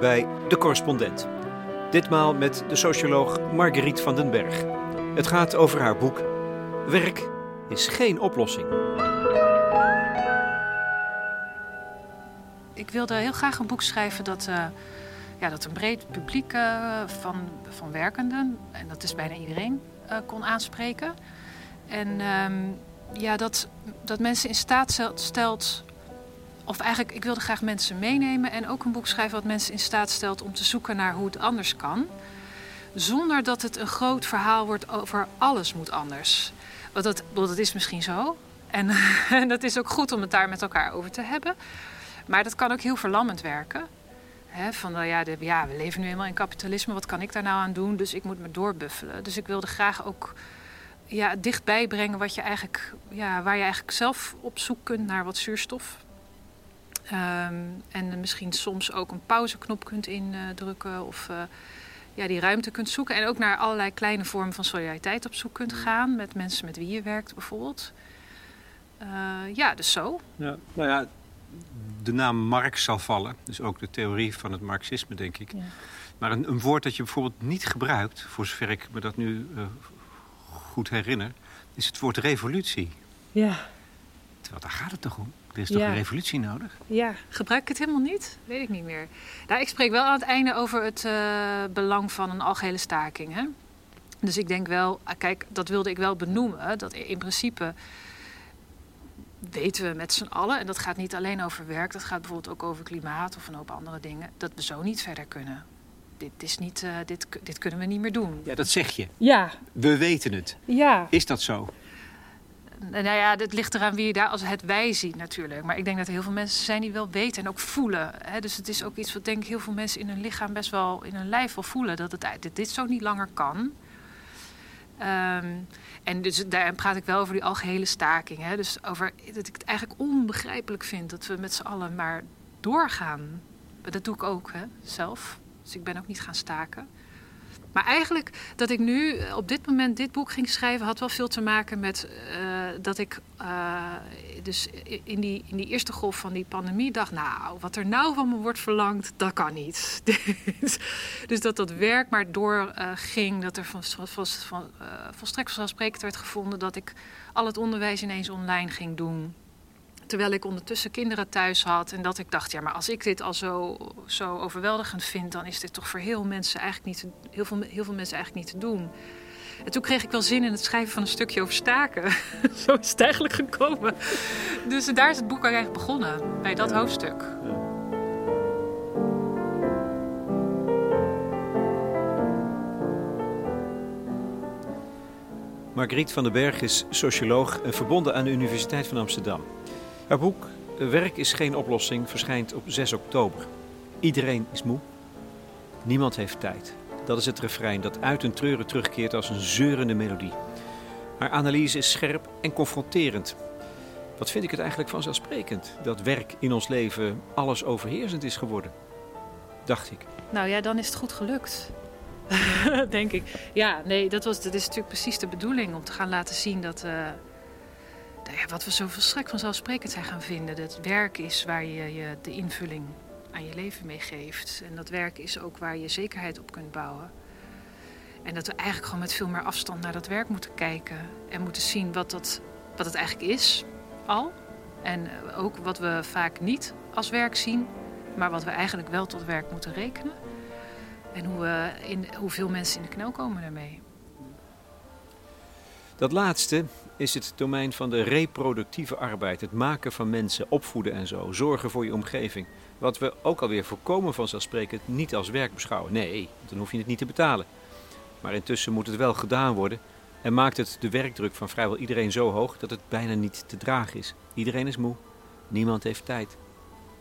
bij De Correspondent. Ditmaal met de socioloog Marguerite van den Berg. Het gaat over haar boek Werk is geen oplossing. Ik wilde heel graag een boek schrijven dat, uh, ja, dat een breed publiek uh, van, van werkenden, en dat is bijna iedereen, uh, kon aanspreken. En um, ja, dat, dat mensen in staat stelt of eigenlijk, ik wilde graag mensen meenemen en ook een boek schrijven wat mensen in staat stelt om te zoeken naar hoe het anders kan. Zonder dat het een groot verhaal wordt over alles moet anders. Want dat, dat is misschien zo. En, dat is ook goed om het daar met elkaar over te hebben. Maar dat kan ook heel verlammend werken. Van nou ja, de, ja, we leven nu eenmaal in kapitalisme, wat kan ik daar nou aan doen? Dus ik moet me doorbuffelen. Dus ik wilde graag ook ja, dichtbij brengen wat je eigenlijk, ja, waar je eigenlijk zelf op zoek kunt naar wat zuurstof. Um, en misschien soms ook een pauzeknop kunt indrukken of uh, ja, die ruimte kunt zoeken. En ook naar allerlei kleine vormen van solidariteit op zoek kunt gaan met mensen met wie je werkt bijvoorbeeld. Uh, ja, dus zo. Ja, nou ja, de naam Marx zal vallen. Dus ook de theorie van het marxisme, denk ik. Ja. Maar een, een, woord dat je bijvoorbeeld niet gebruikt, voor zover ik me dat nu uh, goed herinner, is het woord revolutie. Ja. Terwijl daar gaat het toch om? Er is toch een revolutie nodig? Ja, gebruik ik het helemaal niet? Weet ik niet meer. Nou, ik spreek wel aan het einde over het uh, belang van een algehele staking. Hè? Dus ik denk wel, ah, kijk, dat wilde ik wel benoemen. Dat in principe weten we met z'n allen, en dat gaat niet alleen over werk, dat gaat bijvoorbeeld ook over klimaat of een hoop andere dingen, dat we zo niet verder kunnen. Dit, is niet, uh, dit, dit kunnen we niet meer doen. Ja, dat zeg je. Ja. We weten het. Ja. Is dat zo? Nou ja, het ligt eraan wie je daar als het wij ziet natuurlijk. Maar ik denk dat er heel veel mensen zijn die wel weten en ook voelen. Hè? Dus het is ook iets wat denk ik heel veel mensen in hun lichaam best wel, in hun lijf wel voelen. Dat het, dit, dit zo niet langer kan. Um, en dus daar praat ik wel over die algehele staking. Hè? Dus over dat ik het eigenlijk onbegrijpelijk vind dat we met z'n allen maar doorgaan. Dat doe ik ook hè, zelf. Dus ik ben ook niet gaan staken. Maar eigenlijk dat ik nu eh, op dit moment dit boek ging schrijven, had wel veel te maken met uh, dat ik uh, dus in die, in die eerste golf van die pandemie dacht, nou, wat er nou van me wordt verlangd, dat kan niet. dus dat dat werk maar doorging, uh, dat er van, van, van, volstrekt vanzelfsprekend werd gevonden dat ik al het onderwijs ineens online ging doen. Terwijl ik ondertussen kinderen thuis had. En dat ik dacht, ja, maar als ik dit al zo, zo overweldigend vind, dan is dit toch voor heel, mensen eigenlijk niet heel, veel, heel veel mensen eigenlijk niet te doen. En toen kreeg ik wel zin in het schrijven van een stukje over staken. zo is het eigenlijk gekomen. Dus daar is het boek eigenlijk begonnen, bij dat hoofdstuk. Margriet van den Berg is socioloog en verbonden aan de Universiteit van Amsterdam. Haar boek Werk is geen oplossing verschijnt op 6 oktober. Iedereen is moe. Niemand heeft tijd. Dat is het refrein dat uit een treuren terugkeert als een zeurende melodie. Haar analyse is scherp en confronterend. Wat vind ik het eigenlijk vanzelfsprekend dat werk in ons leven alles overheersend is geworden? Dacht ik. Nou ja, dan is het goed gelukt. Denk ik. Ja, nee, dat, was, dat is natuurlijk precies de bedoeling om te gaan laten zien dat. Nou ja, wat we zo volstrekt vanzelfsprekend zijn gaan vinden. Dat werk is waar je, je de invulling aan je leven mee geeft. En dat werk is ook waar je zekerheid op kunt bouwen. En dat we eigenlijk gewoon met veel meer afstand naar dat werk moeten kijken. En moeten zien wat, dat, wat het eigenlijk is, al. En ook wat we vaak niet als werk zien, maar wat we eigenlijk wel tot werk moeten rekenen. En hoe we in, hoeveel mensen in de knel komen daarmee. Dat laatste is het domein van de reproductieve arbeid. Het maken van mensen, opvoeden en zo. Zorgen voor je omgeving. Wat we ook alweer voorkomen vanzelfsprekend niet als werk beschouwen. Nee, dan hoef je het niet te betalen. Maar intussen moet het wel gedaan worden. En maakt het de werkdruk van vrijwel iedereen zo hoog dat het bijna niet te dragen is. Iedereen is moe. Niemand heeft tijd.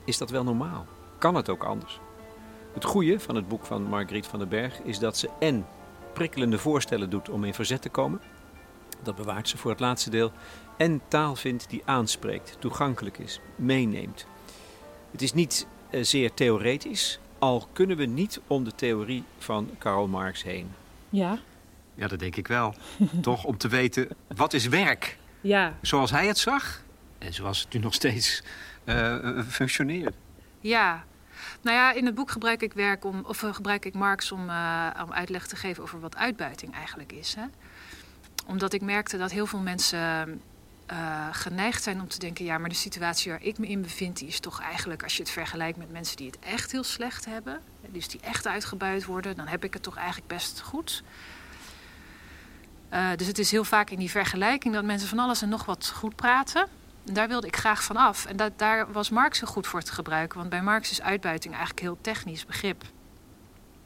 Is dat wel normaal? Kan het ook anders? Het goede van het boek van Margriet van den Berg is dat ze en prikkelende voorstellen doet om in verzet te komen dat bewaart ze voor het laatste deel, en taal vindt die aanspreekt, toegankelijk is, meeneemt. Het is niet uh, zeer theoretisch, al kunnen we niet om de theorie van Karl Marx heen. Ja. Ja, dat denk ik wel. Toch om te weten, wat is werk? Ja. Zoals hij het zag en zoals het nu nog steeds uh, functioneert. Ja, Nou ja, in het boek gebruik ik, werk om, of, gebruik ik Marx om, om uitleg te geven over wat uitbuiting eigenlijk is. Hè? Omdat ik merkte dat heel veel mensen uh, geneigd zijn om te denken: ja, maar de situatie waar ik me in bevind, die is toch eigenlijk, als je het vergelijkt met mensen die het echt heel slecht hebben, dus die echt uitgebuit worden, dan heb ik het toch eigenlijk best goed. Uh, dus het is heel vaak in die vergelijking dat mensen van alles en nog wat goed praten. En daar wilde ik graag van af. En dat, daar was Marx heel goed voor te gebruiken. Want bij Marx is uitbuiting eigenlijk heel technisch begrip.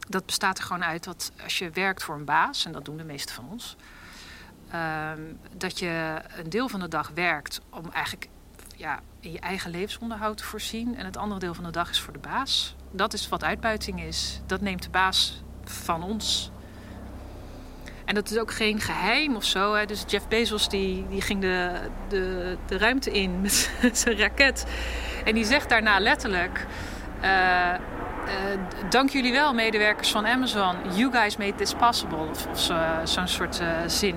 Dat bestaat er gewoon uit dat als je werkt voor een baas, en dat doen de meesten van ons, Ehm, dat je een deel van de dag werkt om eigenlijk ja, in je eigen levensonderhoud te voorzien. En het andere deel van de dag is voor de baas. Dat is wat uitbuiting is. Dat neemt de baas van ons. En dat is ook geen geheim of zo. Hè. Dus Jeff Bezos die, die ging de, de, de ruimte in met zijn raket. En die zegt daarna letterlijk... Uh, dank jullie wel, medewerkers van Amazon. You guys made this possible. Of, zo'n soort uh, zin.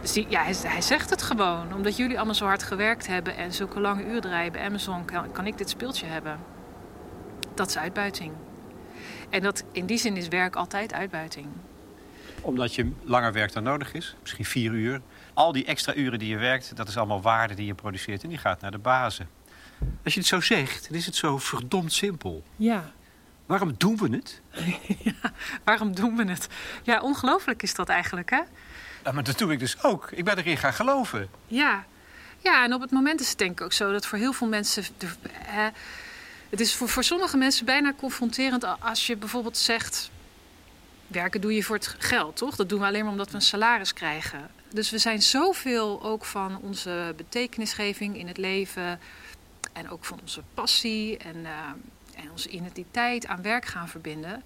Dus ja, hij, hij, zegt het gewoon. Omdat jullie allemaal zo hard gewerkt hebben en zulke lange uren draaien bij Amazon, kan, kan ik dit speeltje hebben. Dat is uitbuiting. En dat, in die zin is werk altijd uitbuiting. Omdat je langer werkt dan nodig is, misschien vier uur. Al die extra uren die je werkt, dat is allemaal waarde die je produceert en die gaat naar de bazen. Als je het zo zegt, dan is het zo verdomd simpel. Ja. Waarom doen we het? ja, waarom doen we het? Ja, ongelooflijk is dat eigenlijk, hè? Maar dat doe ik dus ook. Ik ben erin gaan geloven. Ja. ja, en op het moment is het denk ik ook zo dat voor heel veel mensen. het is voor, sommige mensen bijna confronterend als je bijvoorbeeld zegt. Werken doe je voor het geld, toch? Dat doen we alleen maar omdat we een salaris krijgen. Dus we zijn zoveel ook van onze betekenisgeving in het leven. En ook van onze passie en, uh, en onze identiteit aan werk gaan verbinden.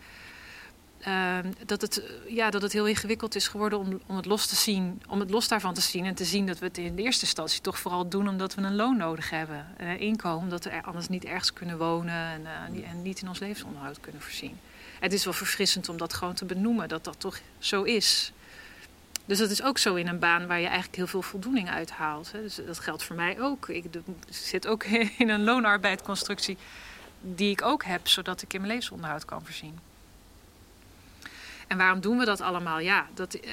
Ehm, dat, het, ja, dat het heel ingewikkeld is geworden om, om het los te zien, om het los daarvan te zien en te zien dat we het in de eerste instantie toch vooral doen omdat we een loon nodig hebben. Een inkomen, omdat we anders niet ergens kunnen wonen en, uh, en niet in ons levensonderhoud kunnen voorzien. Het is wel verfrissend om dat gewoon te benoemen, dat dat toch zo is. Dus dat is ook zo in een baan waar je eigenlijk heel veel voldoening uithaalt. Hè. Dus dat geldt voor mij ook. Ik zit ook in een loonarbeidconstructie die ik ook heb, zodat ik in mijn levensonderhoud kan voorzien. En waarom doen we dat allemaal? Ja, dat, eh,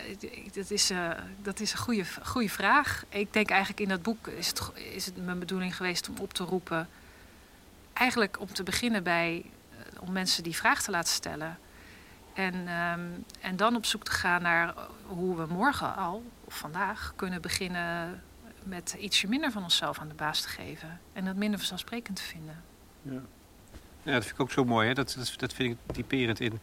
dat, is, uh, dat is een goede, goede vraag. Ik denk eigenlijk in dat boek is het, is het mijn bedoeling geweest om op te roepen. Eigenlijk om te beginnen bij uh, om mensen die vraag te laten stellen. En, um, en dan op zoek te gaan naar hoe we morgen al, of vandaag, kunnen beginnen met ietsje minder van onszelf aan de baas te geven. En dat minder vanzelfsprekend te vinden. Ja, ja dat vind ik ook zo mooi. Hè? Dat, dat, dat vind ik typerend in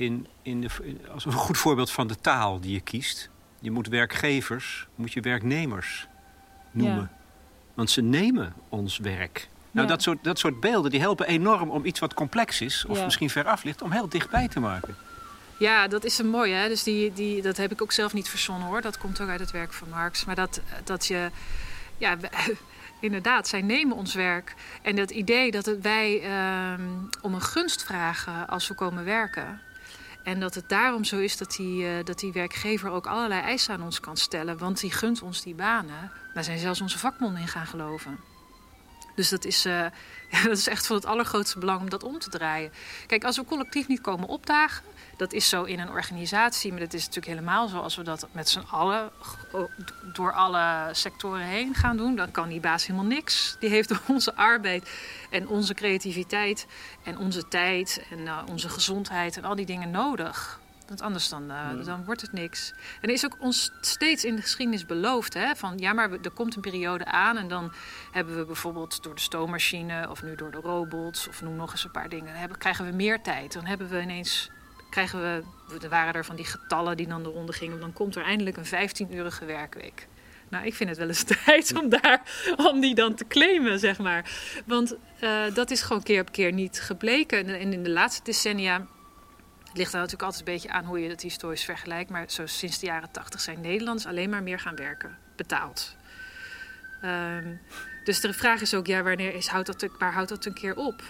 in, in de, als een goed voorbeeld van de taal die je kiest. Je moet werkgevers, moet je werknemers noemen. Want ze nemen ons werk. Nou, dat, soort, dat soort beelden die helpen enorm om iets wat complex is... of misschien ver af ligt, om heel dichtbij te maken. Ja, dat is een mooie. Hè? Dus die, die, dat heb ik ook zelf niet verzonnen hoor. Dat komt ook uit het werk van Marx. Maar dat, dat je... Ja, inderdaad, zij nemen ons werk. En dat idee dat wij ehm, om een gunst vragen als we komen werken... En dat het daarom zo is dat die, uh, dat die werkgever ook allerlei eisen aan ons kan stellen. Want die gunt ons die banen. Daar zijn zelfs onze vakbonden in gaan geloven. Dus dat is, ja, dat is echt van het allergrootste belang om dat om te draaien. Kijk, als we collectief niet komen opdagen, dat is zo in een organisatie, maar dat is natuurlijk helemaal zo als we dat met z'n allen door alle sectoren heen gaan doen. Dan kan die baas helemaal niks. Die heeft onze arbeid en onze creativiteit en onze tijd en uh, onze gezondheid en al die dingen nodig. Want anders dan, uh, dan wordt het niks. En er is ook ons steeds in de geschiedenis beloofd: hè, van ja, maar er komt een periode aan en dan hebben we bijvoorbeeld door de stoommachine of nu door de robots of noem nog eens een paar dingen, hebben, krijgen we meer tijd. Dan hebben we ineens krijgen we, er waren er van die getallen die dan de ronde gingen, dan komt er eindelijk een 15-urige werkweek. Nou, ik vind het wel eens tijd om, daar, om die dan te claimen, zeg maar. Want uh, dat is gewoon keer op keer niet gebleken. En in de laatste decennia het ligt er natuurlijk altijd een beetje aan hoe je het historisch vergelijkt. Maar zo sinds de jaren 80 zijn Nederlanders alleen maar meer gaan werken, betaald. Um, dus de vraag is ook, ja, wanneer is, houdt dat, waar houdt dat een keer op?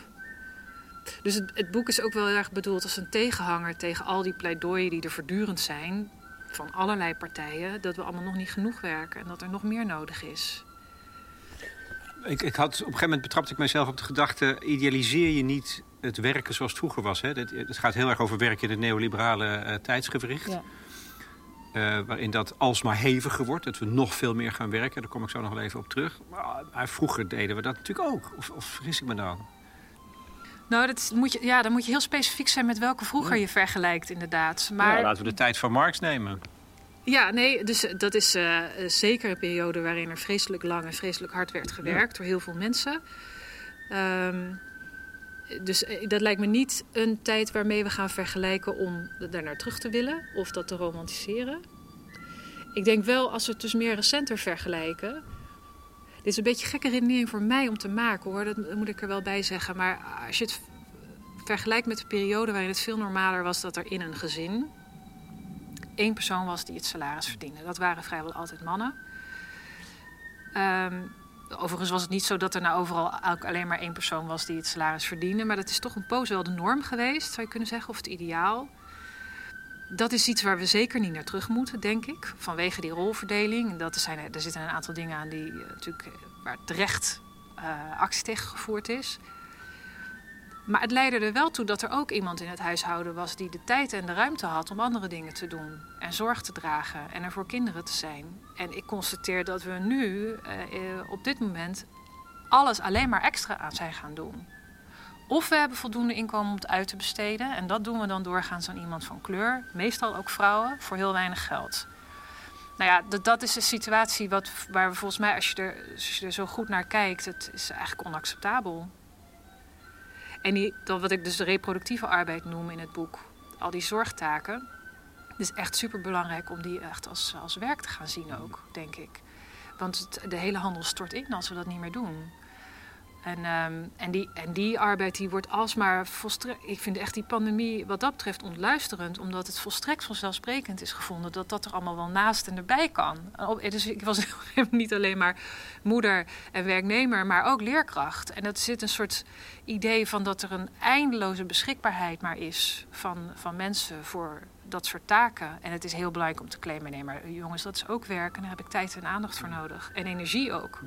Dus het, het, boek is ook wel erg bedoeld als een tegenhanger tegen al die pleidooien die er voortdurend zijn. Van allerlei partijen. Dat we allemaal nog niet genoeg werken en dat er nog meer nodig is. Ik, ik had, op een gegeven moment betrapte ik mezelf op de gedachte... idealiseer je niet het werken zoals het vroeger was. Hè? Het, het gaat heel erg over werken in het neoliberale uh, tijdsgewricht. Ja. Uh, waarin dat alsmaar heviger wordt. Dat we nog veel meer gaan werken. Daar kom ik zo nog wel even op terug. Maar vroeger deden we dat natuurlijk ook. Of, of vergis ik me dan? Nou, dat moet je, ja, dan moet je heel specifiek zijn met welke vroeger je vergelijkt, inderdaad. Maar... Ja, laten we de tijd van Marx nemen. Ja, nee, dus dat is uh, zeker een periode waarin er vreselijk lang en vreselijk hard werd gewerkt door heel veel mensen. Um, dus eh, dat lijkt me niet een tijd waarmee we gaan vergelijken om daar naar terug te willen of dat te romantiseren. Ik denk wel, als we het dus meer recenter vergelijken. Dit is een beetje gekke redenering voor mij om te maken hoor, dat moet ik er wel bij zeggen. Maar als je het vergelijkt met de periode waarin het veel normaler was dat er in een gezin één persoon was die het salaris verdiende. Dat waren vrijwel altijd mannen. Um, Overigens was het niet zo dat er nou overal alleen maar één persoon was die het salaris verdiende. Maar dat is toch een poos wel de norm geweest, zou je kunnen zeggen, of het ideaal. Dat is iets waar we zeker niet naar terug moeten, denk ik. Vanwege die rolverdeling. Dat zijn, er zitten een aantal dingen aan die, eh, natuurlijk, eh, waar terecht uh, actie tegen gevoerd is. Maar het leidde er wel toe dat er ook iemand in het huishouden was die de tijd en de ruimte had om andere dingen te doen. En zorg te dragen en er voor kinderen te zijn. En ik constateer dat we nu op dit moment alles alleen maar extra aan zijn gaan doen. Of we hebben voldoende inkomen om het uit te besteden. En dat doen we dan doorgaans aan iemand van kleur. Meestal ook vrouwen, voor heel weinig geld. Nou ja, dat, dat is een situatie wat, waar we volgens mij, als je, er, zo goed naar kijkt, het is eigenlijk onacceptabel. En die, dat wat ik dus de reproductieve arbeid noem in het boek, al die zorgtaken, het is echt super belangrijk om die echt als, als werk te gaan zien ook, denk ik. Want het, de hele handel stort in als we dat niet meer doen. En, ehm, en, die, en die arbeid die wordt alsmaar volstrekt. Ik vind echt die pandemie wat dat betreft ontluisterend, omdat het volstrekt vanzelfsprekend is gevonden dat dat er allemaal wel naast en erbij kan. Dus ik was niet alleen maar moeder en werknemer, maar ook leerkracht. En dat zit een soort idee van dat er een eindeloze beschikbaarheid maar is van, van mensen voor dat soort taken. En het is heel belangrijk om te claimen: nee, maar jongens, dat is ook werk en daar heb ik tijd en aandacht voor nodig. En energie ook.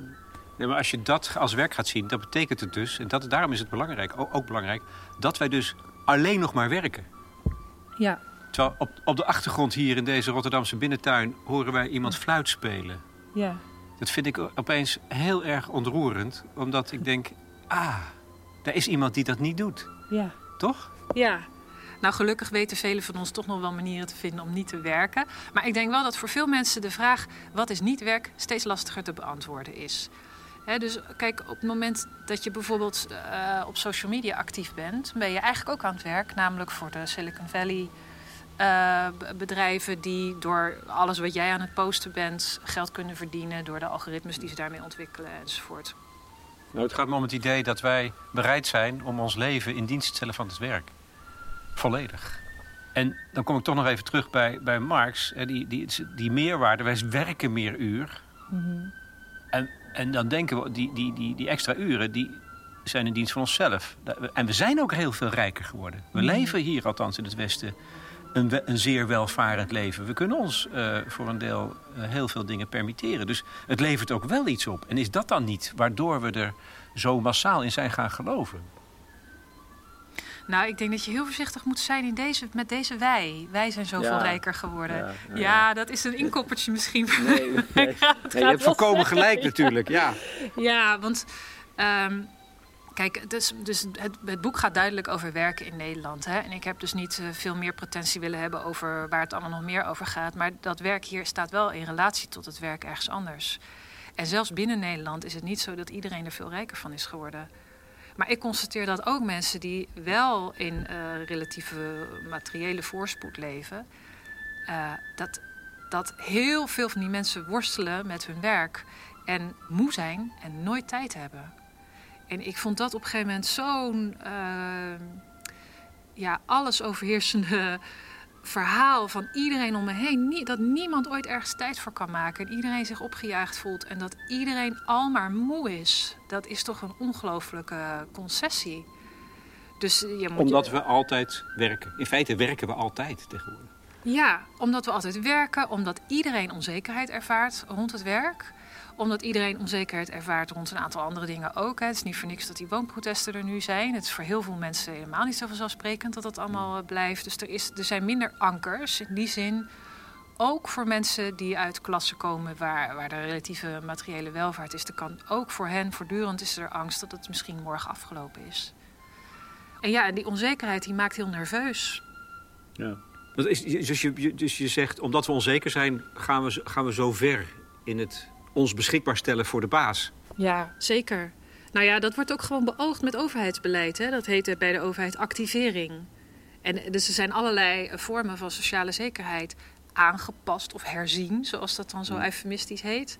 Nee, maar als je dat als werk gaat zien, dat betekent het dus... en dat, daarom is het belangrijk, ook, belangrijk... dat wij dus alleen nog maar werken. Ja. Terwijl op, op de achtergrond hier in deze Rotterdamse binnentuin... horen wij iemand fluit spelen. Ja. Dat vind ik opeens heel erg ontroerend. Omdat ik denk, ah, daar is iemand die dat niet doet. Ja. Toch? Ja, nou, gelukkig weten velen van ons toch nog wel manieren te vinden om niet te werken. Maar ik denk wel dat voor veel mensen de vraag wat is niet werk steeds lastiger te beantwoorden is dus kijk, op het moment dat je bijvoorbeeld uh, op social media actief bent, ben je eigenlijk ook aan het werk, namelijk voor de Silicon Valley uh, bedrijven die door alles wat jij aan het posten bent geld kunnen verdienen door de algoritmes die ze daarmee ontwikkelen enzovoort. Nou, het gaat me om het idee dat wij bereid zijn om ons leven in dienst te stellen van het werk. Volledig. En dan kom ik toch nog even terug bij, bij Marx. Die, die, die meerwaarde, wij werken meer uur. Mm En en dan denken we, die, die, die, die extra uren, die zijn in dienst van onszelf. En we zijn ook heel veel rijker geworden. We mhm. leven hier, althans in het Westen, een, een zeer welvarend leven. We kunnen ons uh, voor een deel uh, heel veel dingen permitteren. Dus het levert ook wel iets op. En is dat dan niet waardoor we er zo massaal in zijn gaan geloven? Nou, ik denk dat je heel voorzichtig moet zijn in deze, met deze wij. Wij zijn zoveel rijker geworden. Ja, dat is een inkoppertje misschien. Nee, nee, je hebt volkomen gelijk natuurlijk, ja. Ja, want... Um, Kijk, dus, dus het, het, boek gaat duidelijk over werken in Nederland. Hè? En ik heb dus niet uh, veel meer potentie willen hebben over waar het allemaal nog meer over gaat. Maar dat werk hier staat wel in relatie tot het werk ergens anders. En zelfs binnen Nederland is het niet zo dat iedereen er veel rijker van is geworden. Maar ik constateer dat ook mensen die wel in uh, relatieve materiële voorspoed leven, uh, dat, dat heel veel van die mensen worstelen met hun werk en moe zijn en nooit tijd hebben. En ik vond dat op een gegeven moment zo'n uh, ja, alles overheersende verhaal van iedereen om me heen. dat niemand ooit ergens tijd voor kan maken. En iedereen zich opgejaagd voelt. En dat iedereen al maar moe is. Dat is toch een ongelooflijke concessie. Dus je moet Omdat we altijd werken. In feite werken we altijd tegenwoordig. Ja, omdat we altijd werken, omdat iedereen onzekerheid ervaart rond het werk omdat iedereen onzekerheid ervaart rond een aantal andere dingen ook. Hè. Het is niet voor niks dat die woonprotesten er nu zijn. Het is voor heel veel mensen helemaal niet zo vanzelfsprekend dat dat allemaal eh, blijft. Dus er, is, er zijn minder ankers in die zin. Ook voor mensen die uit klassen komen waar, waar de relatieve materiële welvaart is. Er kan ook voor hen voortdurend is er angst dat het misschien morgen afgelopen is. En ja, die onzekerheid die maakt heel nerveus. Ja. Dus je, dus je zegt, omdat we onzeker zijn, gaan we, gaan we zo ver in het ons beschikbaar stellen voor de baas. Ja, zeker. Nou ja, dat wordt ook gewoon beoogd met overheidsbeleid. Hè? Dat heet bij de overheid activering. En dus er zijn allerlei vormen van sociale zekerheid aangepast of herzien, zoals dat dan zo eufemistisch heet.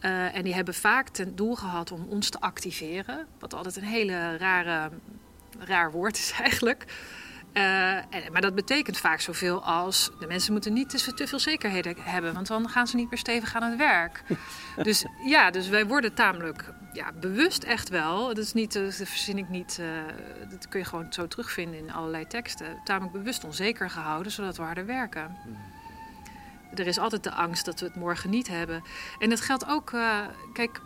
Uh, en die hebben vaak ten doel gehad om ons te activeren. Wat altijd een hele rare, raar woord is eigenlijk. Uh, en, maar dat betekent vaak zoveel als de mensen moeten niet te, te, veel zekerheden hebben, want dan gaan ze niet meer stevig aan het werk. dus ja, dus wij worden tamelijk ja, bewust echt wel. Dat is niet, dat verzin ik niet, uh, dat kun je gewoon zo terugvinden in allerlei teksten. Tamelijk bewust onzeker gehouden, zodat we harder werken. Er is altijd de angst dat we het morgen niet hebben. En dat geldt ook, uh, kijk,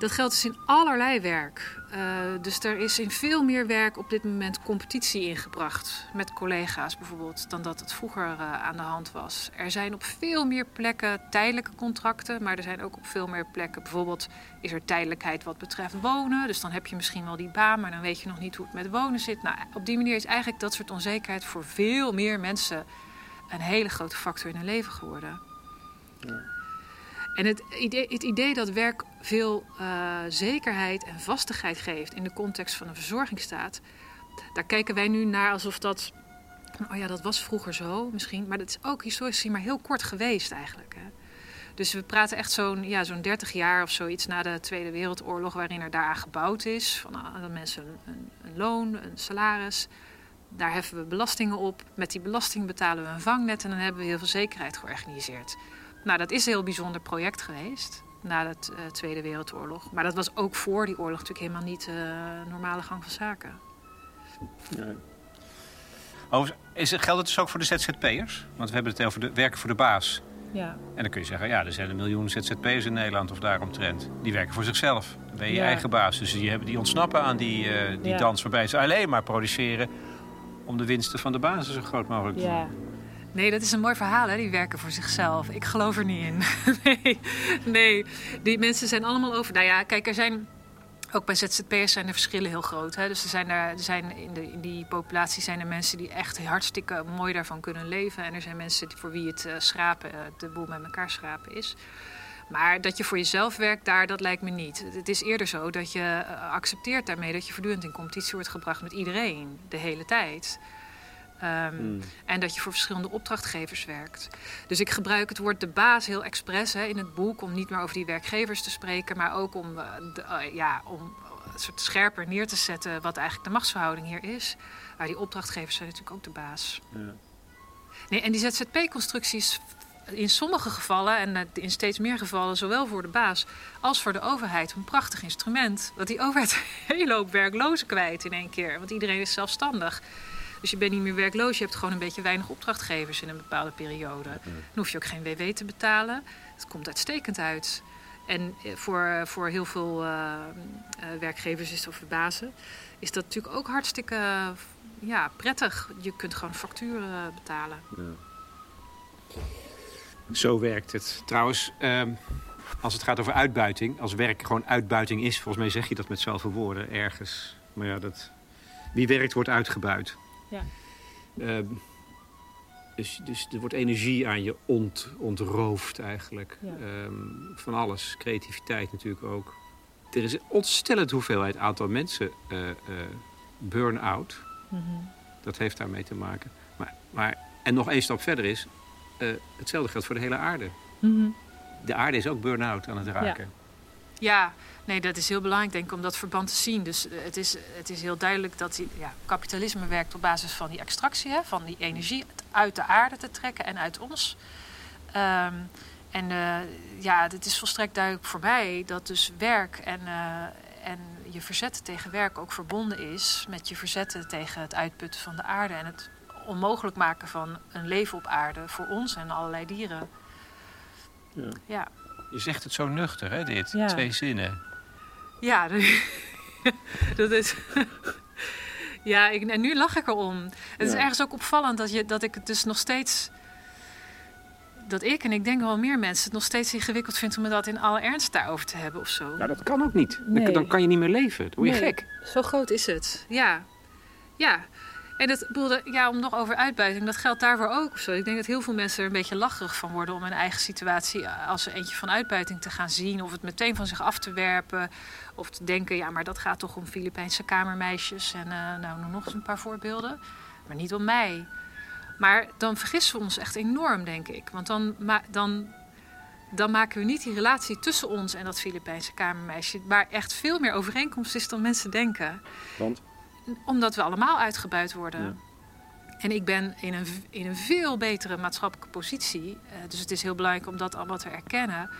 dat geldt dus in allerlei werk. Uh, dus er is in veel meer werk op dit moment competitie ingebracht. Met collega's bijvoorbeeld, dan dat het vroeger uh, aan de hand was. Er zijn op veel meer plekken tijdelijke contracten. Maar er zijn ook op veel meer plekken. Bijvoorbeeld is er tijdelijkheid wat betreft wonen. Dus dan heb je misschien wel die baan, maar dan weet je nog niet hoe het met wonen zit. Nou, op die manier is eigenlijk dat soort onzekerheid voor veel meer mensen een hele grote factor in hun leven geworden. Ja. En het idee, het idee dat werk veel uh, zekerheid en vastigheid geeft in de context van een verzorgingsstaat, daar kijken wij nu naar alsof dat. Oh ja, dat was vroeger zo misschien, maar dat is ook historisch gezien maar heel kort geweest eigenlijk. Hè. Dus we praten echt zo'n ja, zo'n 30 jaar of zoiets na de Tweede Wereldoorlog, waarin er daaraan gebouwd is. Van uh, mensen een, een, loon, een salaris. Daar heffen we belastingen op. Met die belasting betalen we een vangnet en dan hebben we heel veel zekerheid georganiseerd. Nou, dat is een heel bijzonder project geweest na de uh, Tweede Wereldoorlog. Maar dat was ook voor die oorlog natuurlijk helemaal niet de uh, normale gang van zaken. Nee. Oh, is, geldt het dus ook voor de ZZP'ers? Want we hebben het over de werken voor de baas. Ja. En dan kun je zeggen, ja, er zijn een miljoen ZZP'ers in Nederland of daaromtrent. Die werken voor zichzelf. Dan ben je eigen baas. Dus die, hebben, die ontsnappen aan die, uh, die ja. dans waarbij ze alleen maar produceren... om de winsten van de basis zo groot mogelijk te ja. Nee, dat is een mooi verhaal, hè? die werken voor zichzelf. Ik geloof er niet in. nee, nee, die mensen zijn allemaal over. Nou ja, kijk, er zijn. Ook bij ZZP'ers zijn de verschillen heel groot. Hè? Dus er zijn, er, er zijn in, de, in die populatie zijn er mensen die echt hartstikke mooi daarvan kunnen leven. En er zijn mensen die, voor wie het uh, schrapen, uh, de boel met elkaar schrapen is. Maar dat je voor jezelf werkt daar, dat lijkt me niet. Het is eerder zo dat je uh, accepteert daarmee dat je voortdurend in competitie wordt gebracht met iedereen, de hele tijd. Um, hmm. En dat je voor verschillende opdrachtgevers werkt. Dus ik gebruik het woord de baas heel expres hè, in het boek om niet meer over die werkgevers te spreken, maar ook om, uh, de, uh, ja, om een soort scherper neer te zetten wat eigenlijk de machtsverhouding hier is. Maar die opdrachtgevers zijn natuurlijk ook de baas. Ja. Nee, en die ZZP-constructies in sommige gevallen en eh, in steeds meer gevallen, zowel voor de baas als voor de overheid, een prachtig instrument. Dat die overheid een hele hoop werklozen kwijt in één keer, want iedereen is zelfstandig. Dus je bent niet meer werkloos. Je hebt gewoon een beetje weinig opdrachtgevers in een bepaalde periode. Dan hoef je ook geen WW te betalen. Het komt uitstekend uit. En eh, voor, voor heel veel uh, uh, werkgevers is, of bazen is dat natuurlijk ook hartstikke ja, prettig. Je kunt gewoon facturen betalen. Ja. Zo werkt het. Trouwens, um, als het gaat over uitbuiting, als werk gewoon uitbuiting is, volgens mij zeg je dat met zoveel woorden ergens. Maar ja, dat, wie werkt wordt uitgebuit. Ja. Uh, dus, dus er wordt energie aan je ont, ontroofd eigenlijk. Ja. Um, van alles. Creativiteit natuurlijk ook. Er is een ontstellend hoeveelheid aantal mensen uh, uh, burn-out. Mm -hmm. Dat heeft daarmee te maken. Maar, maar, en nog één stap verder is... Eh, hetzelfde geldt voor de hele aarde. Mm -hmm. De aarde is ook burn-out aan het raken. Ja. ja. Nee, dat is heel belangrijk, denk ik, om dat verband te zien. Dus eh, het is, het is heel duidelijk dat die, ja, kapitalisme werkt op basis van die extractie, hè, van die energie uit de aarde te trekken en uit ons. Um, en uh, ja, het is volstrekt duidelijk voor mij dat dus werk en, uh, en je verzetten tegen werk ook verbonden is met je verzetten tegen het uitputten van de aarde en het onmogelijk maken van een leven op aarde voor ons en allerlei dieren. Ja. Ja, Je zegt het zo nuchter, hè, dit? Ja. Twee zinnen. Ja dat is. Ja, ik, en nu lach ik erom. Het is ergens ook opvallend dat, je, dat ik het dus nog steeds. Dat ik en ik denk wel meer mensen het nog steeds ingewikkeld vindt om het dat in alle ernst daarover te hebben of zo. Nou, dat kan ook niet. Dan-. Dan kan je niet meer leven. Dan word je Nee. gek. Zo groot is het. Ja. Ja. En dat, ik bedoel, dat- ja, om nog over uitbuiting, dat geldt daarvoor ook. Ik denk dat heel veel mensen er een beetje lacherig van worden om hun eigen situatie als er eentje van uitbuiting te gaan zien. Of het meteen van zich af te werpen. Of te denken, ja, maar dat gaat toch om Filipijnse kamermeisjes. En eh, nou, nog eens een paar voorbeelden. Maar niet om mij. Maar dan vergissen we ons echt enorm, denk ik. Want dan, dan, dan maken we niet die relatie tussen ons en dat Filipijnse kamermeisje... waar echt veel meer overeenkomst is dan mensen denken. Want? Omdat we allemaal uitgebuit worden. Ja. En ik ben in een, in een veel betere maatschappelijke positie. Eh, dus het is heel belangrijk om dat allemaal te erkennen.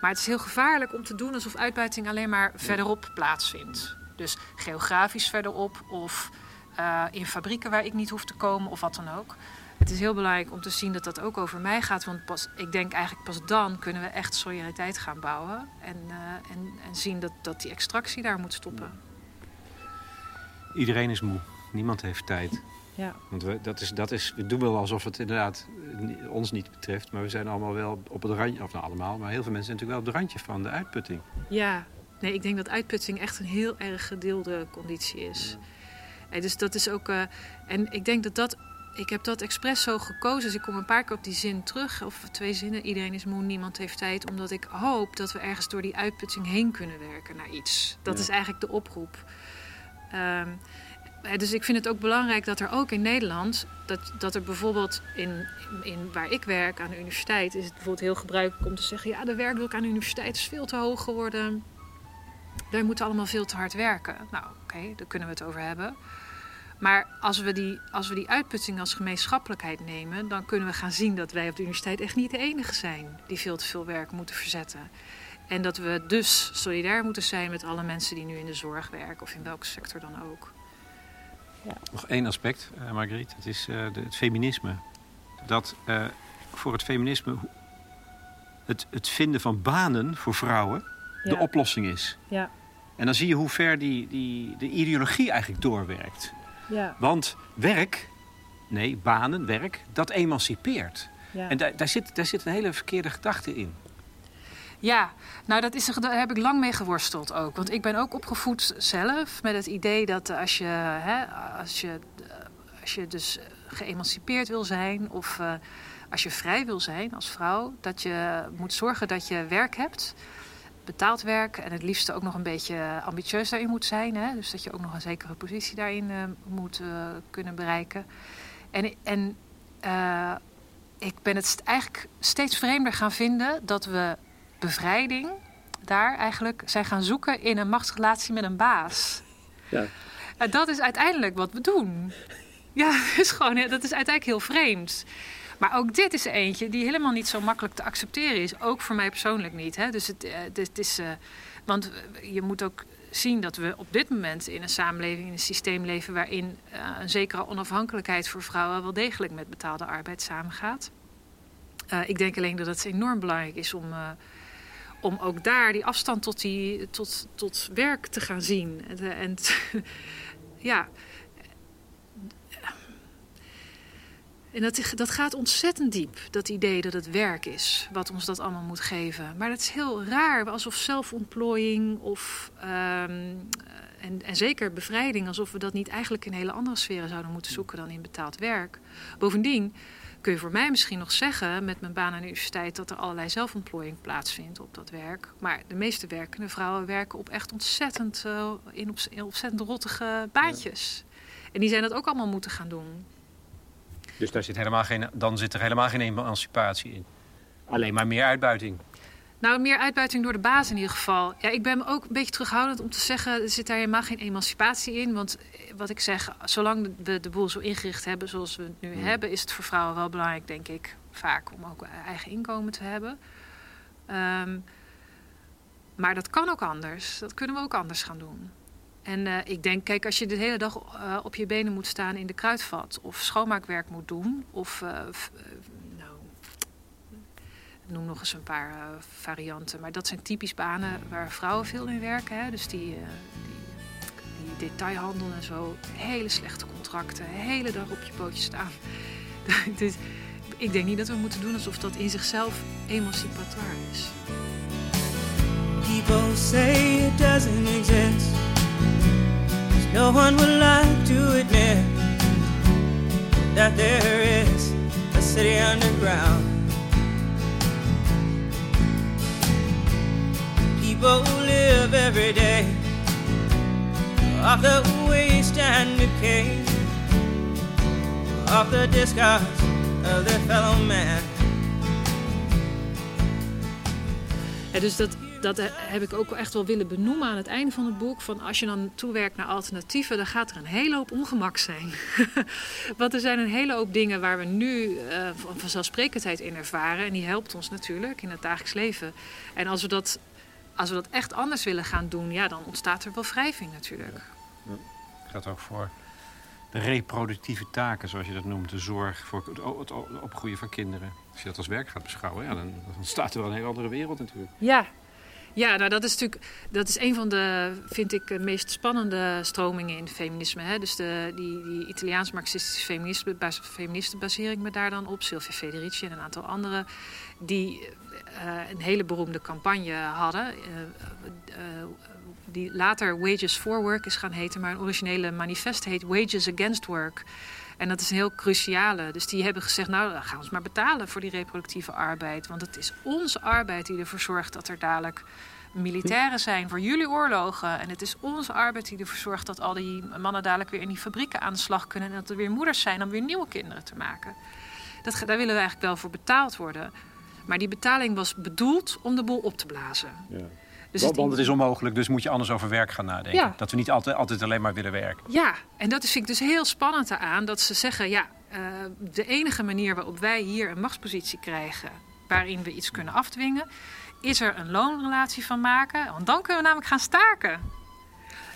Maar het is heel gevaarlijk om te doen alsof uitbuiting alleen maar verderop plaatsvindt. Dus geografisch verderop of eh, in fabrieken waar ik niet hoef te komen of wat dan ook. Het is heel belangrijk om te zien dat dat ook over mij gaat. Want pas, ik denk eigenlijk pas dan kunnen we echt solidariteit gaan bouwen. En, eh, en, en zien dat, dat die extractie daar moet stoppen. Iedereen is moe. Niemand heeft tijd. Ja. Want we, dat is, dat is, we doen wel alsof het inderdaad ons niet betreft. Maar we zijn allemaal wel op het randje, of nou allemaal, maar heel veel mensen zijn natuurlijk wel op het randje van de uitputting. Ja, nee, ik denk dat uitputting echt een heel erg gedeelde conditie is. En dus dat is ook. eh, en ik denk dat dat. Ik heb dat expres zo gekozen. Dus ik kom een paar keer op die zin terug. Of twee zinnen. Iedereen is moe, niemand heeft tijd. Omdat ik hoop dat we ergens door die uitputting heen kunnen werken naar iets. Dat Ja. is eigenlijk de oproep. Ehm, eh, dus ik vind het ook belangrijk dat er ook in Nederland. Dat, dat er bijvoorbeeld in, in waar ik werk aan de universiteit. is het bijvoorbeeld heel gebruikelijk om te zeggen. Ja, de werkdruk aan de universiteit is veel te hoog geworden. Wij moeten allemaal veel te hard werken. Nou, oké, daar kunnen we het over hebben. Maar als we, die, als we die uitputting als gemeenschappelijkheid nemen, dan kunnen we gaan zien dat wij op de universiteit echt niet de enige zijn die veel te veel werk moeten verzetten. En dat we dus solidair moeten zijn met alle mensen die nu in de zorg werken of in welke sector dan ook. Nog één aspect, eh Margriet. Het is eh, de- het feminisme. Dat eh, voor het feminisme het, het vinden van banen voor vrouwen de Ja. oplossing is. Ja. En dan zie je hoe ver die, die, de ideologie eigenlijk doorwerkt. Ja. Want werk, nee, banen, werk, dat emancipeert. Ja. En daar, daar, zit, daar zit een hele verkeerde gedachte in. Ja, nou dat is, daar heb ik lang mee geworsteld ook. Want ik ben ook opgevoed zelf met het idee dat als je, hè, als je, eh, als je dus geëmancipeerd wil zijn of eh, als je vrij wil zijn als vrouw, dat je moet zorgen dat je werk hebt. Betaald werk en het liefste ook nog een beetje ambitieus daarin moet zijn. Hè? Dus dat je ook nog een zekere positie daarin eh, moet kunnen bereiken. En, en ik ben het eigenlijk steeds vreemder gaan vinden dat we bevrijding daar eigenlijk zijn gaan zoeken in een machtsrelatie met een baas. Ja. En dat is uiteindelijk wat we doen. Ja, dat is gewoon, dat is uiteindelijk heel vreemd. Maar ook dit is er eentje die helemaal niet zo makkelijk te accepteren is. Ook voor mij persoonlijk niet. Hè? Dus het, eh, het is. eh, want je moet ook zien dat we op dit moment in een samenleving, in een systeem leven waarin eh, een zekere onafhankelijkheid voor vrouwen wel degelijk met betaalde arbeid samengaat. Eh, ik denk alleen dat het enorm belangrijk is om, eh, om ook daar die afstand tot, die, tot, tot werk te gaan zien. En, ja. En dat, dat gaat ontzettend diep, dat idee dat het werk is wat ons dat allemaal moet geven. Maar dat is heel raar, alsof zelfontplooiing of, ehm, en, en zeker bevrijding, alsof we dat niet eigenlijk in hele andere sferen zouden moeten zoeken dan in betaald werk. Bovendien kun je voor mij misschien nog zeggen met mijn baan aan de universiteit dat er allerlei zelfontplooiing plaatsvindt op dat werk. Maar de meeste werkende vrouwen werken op echt ontzettend, eh, in, op, in ontzettend rottige baantjes. En die zijn dat ook allemaal moeten gaan doen. Dus daar zit helemaal geen, dan zit er helemaal geen emancipatie in. Alleen maar meer uitbuiting. Nou, meer uitbuiting door de baas in ieder geval. Ja, ik ben ook een beetje terughoudend om te zeggen... er zit daar helemaal geen emancipatie in. Want eh, wat ik zeg, zolang we de boel zo ingericht hebben zoals we het nu Hmm. hebben... is het voor vrouwen wel belangrijk, denk ik, vaak om ook eigen inkomen te hebben. Ehm, maar dat kan ook anders. Dat kunnen we ook anders gaan doen. En uh, ik denk, kijk, als je de hele dag uh, op je benen moet staan in de kruidvat, of schoonmaakwerk moet doen, of uh, noem nog eens een paar varianten. Maar dat zijn typisch banen waar vrouwen veel in werken. Hè? Dus die, die, die, detailhandel en zo. Hele slechte contracten, hele dag op je pootjes staan. dus, ik denk niet dat we moeten doen alsof dat in zichzelf emancipatoire is. People say it doesn't exist. No one would like to admit that there is a city underground. People live every day off the waste and decay, off the discards of fellow man. Dus dat dat heb ik ook echt wel willen benoemen aan het einde van het boek. Van als je dan toewerkt naar alternatieven, dan gaat er een hele hoop ongemak zijn. Want er zijn een hele hoop dingen waar we nu uh, vanzelfsprekendheid in ervaren. En die helpt ons natuurlijk in het dagelijks leven. En als we dat, als we dat echt anders willen gaan doen, ja, dan ontstaat er wel wrijving natuurlijk. Ja. Het gaat ook voor de reproductieve taken, zoals je dat noemt. De zorg voor het opgroeien van kinderen. Als je dat als werk gaat beschouwen, ja, dan, dan staat er wel een hele andere wereld natuurlijk. Ja, ja, nou dat is natuurlijk dat is een van de, vind ik, meest spannende stromingen in het feminisme. Hè? Dus de, die, die Italiaans marxistische feministen, feministen baseer ik me daar dan op. Sylvia Federici en een aantal anderen. Die een hele beroemde campagne hadden. Uh, uh, die later Wages for Work is gaan heten. Maar een originele manifest heet Wages Against Work. En dat is een heel cruciale. Dus die hebben gezegd, nou, dan gaan we ons maar betalen voor die reproductieve arbeid. Want het is onze arbeid die ervoor zorgt dat er dadelijk militairen zijn voor jullie oorlogen. En het is onze arbeid die ervoor zorgt dat al die mannen dadelijk weer in die fabrieken aan de slag kunnen. En dat er weer moeders zijn om weer nieuwe kinderen te maken. Dat, daar willen we eigenlijk wel voor betaald worden. Maar die betaling was bedoeld om de boel op te blazen. Ja. Dus want, het, het is onmogelijk, dus moet je anders over werk gaan nadenken. Dat we niet altijd, altijd alleen maar willen werken. Ja, en dat vind ik dus heel spannend aan. Dat ze zeggen, ja, uh, de enige manier waarop wij hier een machtspositie krijgen... waarin we iets kunnen afdwingen... is er een loonrelatie van maken. Want dan kunnen we namelijk gaan staken.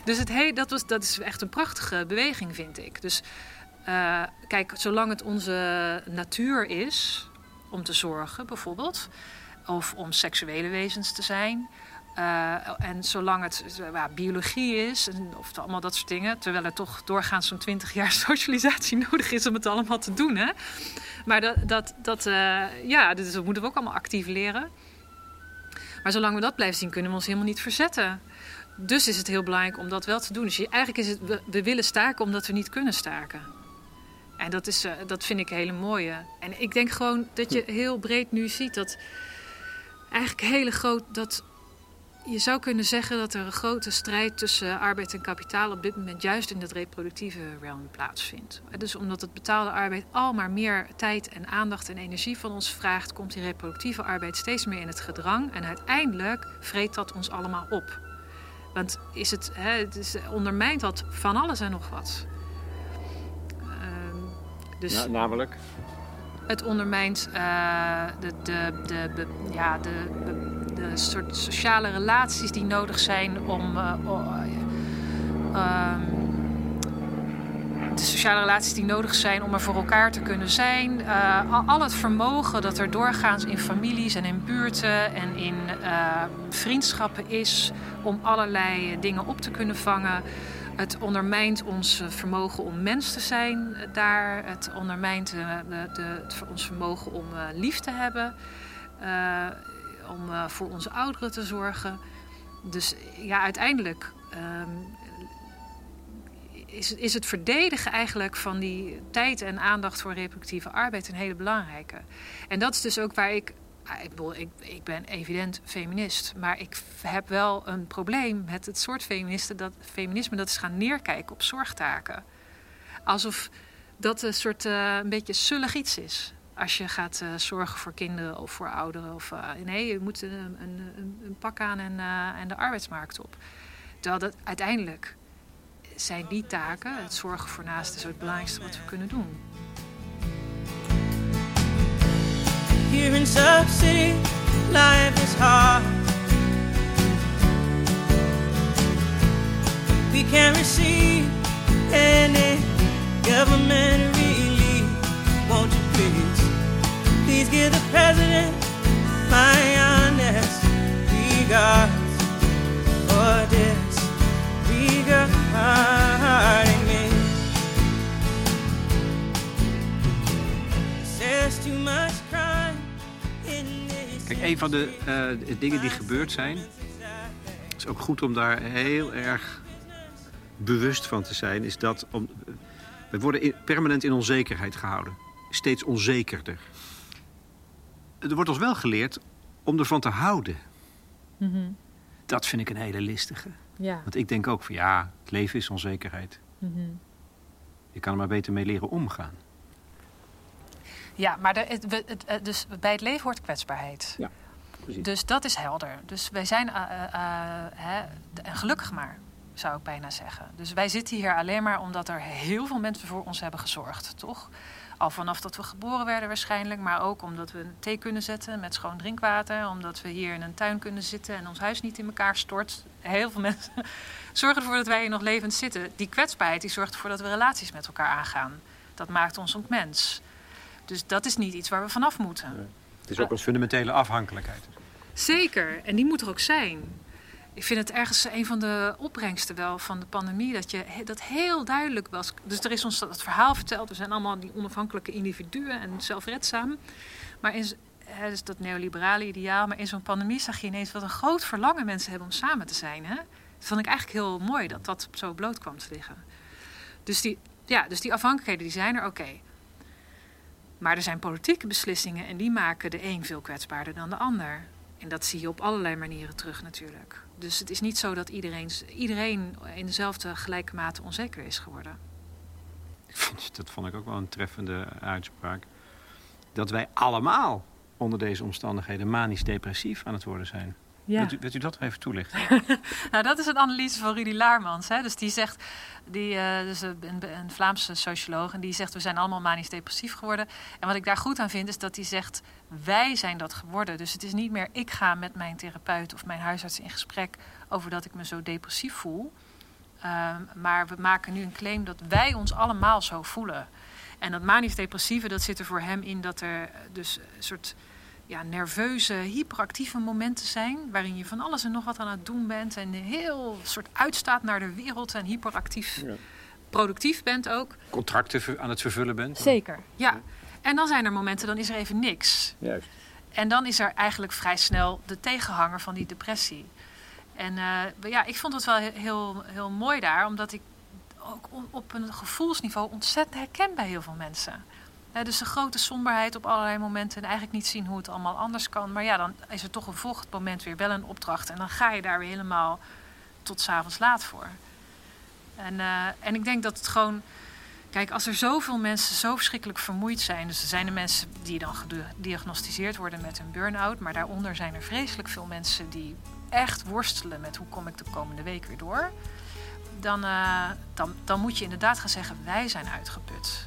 Dus het he dat, was, dat is echt een prachtige beweging, vind ik. Dus uh, kijk, zolang het onze natuur is om te zorgen, bijvoorbeeld... of om seksuele wezens te zijn uh, en zolang het uh, biologie is, en, of allemaal dat soort dingen, terwijl er toch doorgaans zo'n 20 jaar socialisatie nodig is om het allemaal te doen. Hè? Maar dat, dat, dat, uh, ja, dus dat moeten we ook allemaal actief leren. Maar zolang we dat blijven zien, kunnen we ons helemaal niet verzetten. Dus is het heel belangrijk om dat wel te doen. Dus eigenlijk is het, we willen staken omdat we niet kunnen staken. En dat, is, dat vind ik een hele mooie. En ik denk gewoon dat je heel breed nu ziet dat eigenlijk hele groot dat je zou kunnen zeggen dat er een grote strijd tussen arbeid en kapitaal op dit moment juist in het reproductieve realm plaatsvindt. Dus omdat het betaalde arbeid al maar meer tijd en aandacht en energie van ons vraagt, komt die reproductieve arbeid steeds meer in het gedrang en uiteindelijk vreet dat ons allemaal op. Want is het, hè, het is, ondermijnt dat van alles en nog wat. Dus namelijk? Het ondermijnt uh, de, de, de, de, ja, de, de, soort sociale relaties die nodig zijn om. Uh, uh, de sociale relaties die nodig zijn om er voor elkaar te kunnen zijn. al het vermogen dat er doorgaans in families en in buurten en in vriendschappen is om allerlei dingen op te kunnen vangen. Het ondermijnt ons vermogen om mens te zijn daar. Het ondermijnt de, de, ons vermogen om lief te hebben. Om voor onze ouderen te zorgen. Dus ja, uiteindelijk um, is, is het verdedigen eigenlijk van die tijd en aandacht voor reproductieve arbeid een hele belangrijke. En dat is dus ook waar ik ik, bedoel, ik, ik ben evident feminist, maar ik heb wel een probleem met het soort feministen dat, feminisme dat is gaan neerkijken op zorgtaken. Alsof dat een soort uh, een beetje sullig iets is. Als je gaat uh, zorgen voor kinderen of voor ouderen. Of, uh, nee, je moet een, een, een pak aan en, en de arbeidsmarkt op. Terwijl dat uiteindelijk zijn die taken, het zorgen voor naasten, het belangrijkste wat we kunnen doen. Here in Sub City, life is hard. we can't receive any government relief. Won't you please, please give the president my honest regards for disregarding Kijk, een van de eh, dingen die gebeurd zijn, is ook goed om daar heel erg bewust van te zijn, is dat om, we worden in- permanent in onzekerheid gehouden. Steeds onzekerder. Er wordt ons wel geleerd om ervan te houden. Dat vind ik een hele listige. Ja. Want ik denk ook van ja, het leven is onzekerheid. Je kan er maar beter mee leren omgaan. Ja, maar de, het, we- het, het- dus bij het leven hoort kwetsbaarheid. Ja, precies. Dus dat is helder. Dus wij zijn, eh, eh, eh, hè, en gelukkig maar, zou ik bijna zeggen. Dus wij zitten hier alleen maar omdat er heel veel mensen voor ons hebben gezorgd, toch? Al vanaf dat we geboren werden waarschijnlijk, maar ook omdat we een thee kunnen zetten met schoon drinkwater. Omdat we hier in een tuin kunnen zitten en ons huis niet in elkaar stort. Heel veel mensen zorgen ervoor dat wij hier nog levend zitten. Die kwetsbaarheid die zorgt ervoor dat we relaties met elkaar aangaan. Dat maakt ons ook mens. Dus dat is niet iets waar we vanaf moeten. Het is ook een fundamentele afhankelijkheid. Zeker, en die moet er ook zijn. Ik vind het ergens een van de opbrengsten wel van de pandemie dat je dat heel duidelijk was. Dus er is ons dat verhaal verteld. We zijn allemaal die onafhankelijke individuen en zelfredzaam. Maar in, hè, dus dat neoliberale ideaal. Maar in zo'n pandemie zag je ineens wat een groot verlangen mensen hebben om samen te zijn. Hè? Dat vond ik eigenlijk heel mooi dat dat zo bloot kwam te liggen. Dus die, ja, dus die afhankelijkheden die zijn er, oké. Maar er zijn politieke beslissingen en die maken de een veel kwetsbaarder dan de ander. En dat zie je op allerlei manieren terug natuurlijk. Dus het is niet zo dat iedereen, iedereen in dezelfde gelijke mate onzeker is geworden. Dat vond ik ook wel een treffende uitspraak. Dat wij allemaal onder deze omstandigheden manisch-depressief aan het worden zijn. Wilt, u, wilt u dat even toelichten? Nou, dat is een analyse van Rudy Laarmans. Hè? Dus die zegt, die, eh, dus een, een Vlaamse socioloog, en die zegt: We zijn allemaal manisch depressief geworden. En wat ik daar goed aan vind, is dat hij zegt: Wij zijn dat geworden. Dus het is niet meer ik ga met mijn therapeut of mijn huisarts in gesprek over dat ik me zo depressief voel. Ehm, maar we maken nu een claim dat wij ons allemaal zo voelen. En dat manisch-depressieve, dat zit er voor hem in dat er dus een soort ja, nerveuze, hyperactieve momenten zijn. Waarin je van alles en nog wat aan het doen bent. En heel soort uitstaat naar de wereld en hyperactief Ja. productief bent ook. Contracten aan het vervullen bent? Zeker. Ja. En dan zijn er momenten, dan is er even niks. Juist. En dan is er eigenlijk vrij snel de tegenhanger van die depressie. En eh, ja, ik vond het wel he- heel, heel mooi daar, omdat ik ook op een gevoelsniveau ontzettend herken bij heel veel mensen. Dus de grote somberheid op allerlei momenten en eigenlijk niet zien hoe het allemaal anders kan. Maar ja, dan is er toch een volgend moment weer wel een opdracht. En dan ga je daar weer helemaal tot s'avonds laat voor. En, eh, en ik denk dat het gewoon. Kijk, als er zoveel mensen zo verschrikkelijk vermoeid zijn. Dus er zijn de mensen die dan gediagnosticeerd worden met een burn-out. Maar daaronder zijn er vreselijk veel mensen die echt worstelen met hoe kom ik de komende week weer door. Dan, eh, dan, dan moet je inderdaad gaan zeggen: wij zijn uitgeput.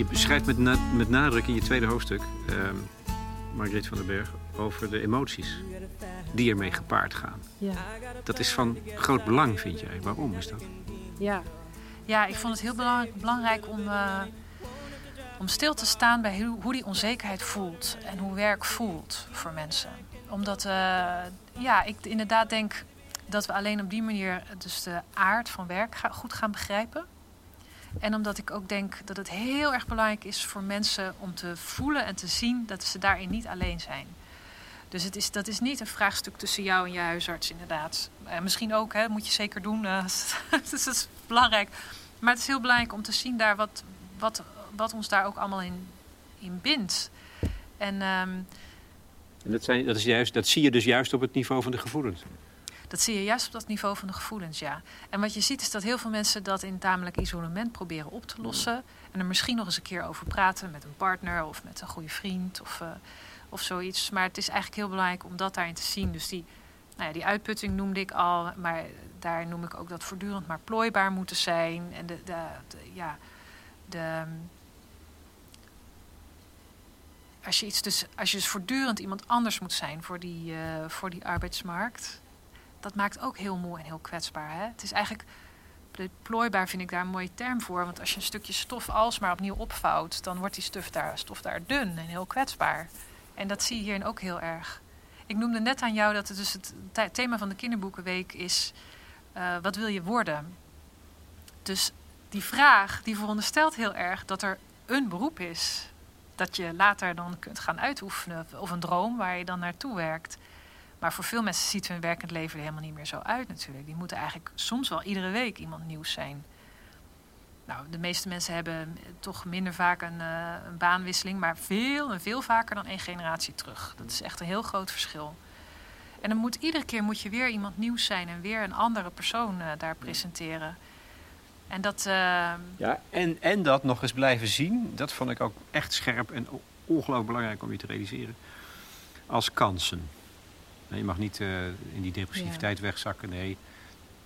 Je beschrijft met, na- met nadruk in je tweede hoofdstuk, ehm Margriet van den Berg, over de emoties die ermee gepaard gaan. Ja. Dat is van groot belang, vind jij. Waarom is dat? Ja. ja, ik vond het heel belang- belangrijk om, eh, om stil te staan bij hoe, hoe die onzekerheid voelt en hoe werk voelt voor mensen. Omdat eh, ja, ik inderdaad denk dat we alleen op die manier dus de aard van werk goed gaan begrijpen. En omdat ik ook denk dat het heel erg belangrijk is voor mensen om te voelen en te zien dat ze daarin niet alleen zijn. Dus het is, dat is niet een vraagstuk tussen jou en je huisarts, inderdaad. Eh, misschien ook, hè, moet je zeker doen. dus dat is belangrijk. Maar het is heel belangrijk om te zien daar wat, wat, wat ons daar ook allemaal in, in bindt. En ehm, En dat, zijn, dat, is juist, dat zie je dus juist op het niveau van de gevoelens. Dat zie je juist op dat niveau van de gevoelens, ja. En wat je ziet is dat heel veel mensen dat in tamelijk isolement proberen op te lossen. En er misschien nog eens een keer over praten met een partner of met een goede vriend of, uh, of zoiets. Maar het is eigenlijk heel belangrijk om dat daarin te zien. Dus die, nou ja, die uitputting noemde ik al, maar daar noem ik ook dat voortdurend maar plooibaar moeten zijn. En de, de, ja, de, als je, iets dus, als je dus voortdurend iemand anders moet zijn voor die, uh, voor die arbeidsmarkt, dat maakt ook heel moe en heel kwetsbaar. Hè? Het is eigenlijk, plooibaar vind ik daar een mooie term voor, want als je een stukje stof alsmaar opnieuw opvouwt, dan wordt die stof daar, stof daar dun en heel kwetsbaar. En dat zie je hierin ook heel erg. Ik noemde net aan jou dat het, dus het thema van de kinderboekenweek is: uh, wat wil je worden? Dus die vraag die veronderstelt heel erg dat er een beroep is dat je later dan kunt gaan uitoefenen. Of een droom waar je dan naartoe werkt. Maar voor veel mensen ziet hun werkend leven er helemaal niet meer zo uit natuurlijk. Die moeten eigenlijk soms wel iedere week iemand nieuws zijn. Nou, de meeste mensen hebben toch minder vaak een, uh, een baanwisseling, maar veel en veel vaker dan één generatie terug. Dat is echt een heel groot verschil. En dan moet iedere keer moet je weer iemand nieuws zijn en weer een andere persoon uh, daar presenteren. En dat. Uh... Ja, en, en dat nog eens blijven zien, dat vond ik ook echt scherp en ongelooflijk belangrijk om je te realiseren. Als kansen. Je mag niet uh, in die depressiviteit wegzakken. Nee,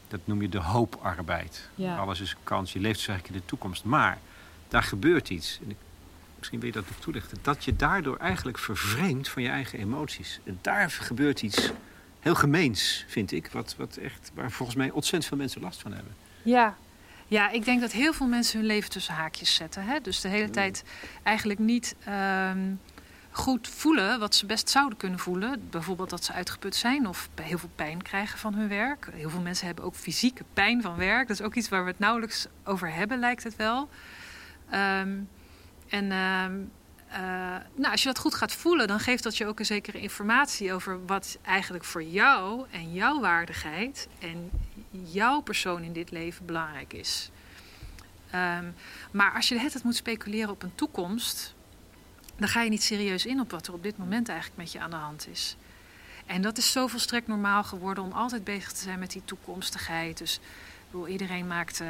dat noem je de hooparbeid. Alles is een kans. Je leeft dus eigenlijk in de toekomst. Maar daar gebeurt iets. En ik, misschien wil je dat nog toelichten. Dat je daardoor eigenlijk vervreemdt van je eigen emoties. En daar gebeurt iets heel gemeens, vind ik. Wat, wat echt, waar volgens mij ontzettend veel mensen last van hebben. Ja, ja, ik denk dat heel veel mensen hun leven tussen haakjes zetten. Hè? Dus de hele tijd eigenlijk niet um, goed voelen wat ze best zouden kunnen voelen. Bijvoorbeeld dat ze uitgeput zijn of heel veel pijn krijgen van hun werk. Heel veel mensen hebben ook fysieke pijn van werk. Dat is ook iets waar we het nauwelijks over hebben, lijkt het wel. Um, en um, uh, nou, als je dat goed gaat voelen, dan geeft dat je ook een zekere informatie over wat eigenlijk voor jou en jouw waardigheid en jouw persoon in dit leven belangrijk is. Um, maar als je het moet speculeren op een toekomst, dan ga je niet serieus in op wat er op dit moment eigenlijk met je aan de hand is. En dat is zo volstrekt normaal geworden om altijd bezig te zijn met die toekomstigheid. Dus bedoel, iedereen maakt uh,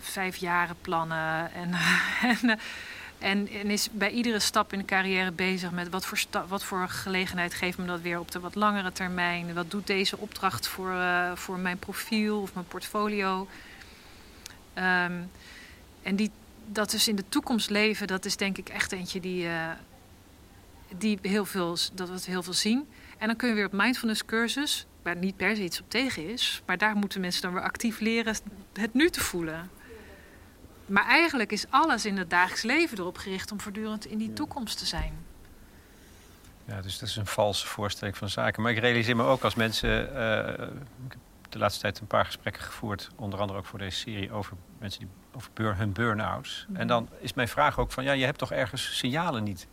vijf jaren plannen en, en en, en, is bij iedere stap in de carrière bezig met wat voor, wat voor gelegenheid geeft me dat weer op de wat langere termijn. Wat doet deze opdracht voor, uh, voor mijn profiel of mijn portfolio. Um, en die, dat dus in de toekomst leven, dat is denk ik echt eentje die, uh, die heel veel, dat we heel veel zien. En dan kun je weer op mindfulness cursus, waar niet per se iets op tegen is, maar daar moeten mensen dan weer actief leren het nu te voelen. Maar eigenlijk is alles in het dagelijks leven erop gericht om voortdurend in die toekomst te zijn. Ja, dus dat is een valse voorstelling van zaken. Maar ik realiseer me ook als mensen. Uh, ik heb de laatste tijd een paar gesprekken gevoerd, onder andere ook voor deze serie, over mensen die over bur hun burn-outs. En dan is mijn vraag ook van, ja, je hebt toch ergens signalen niet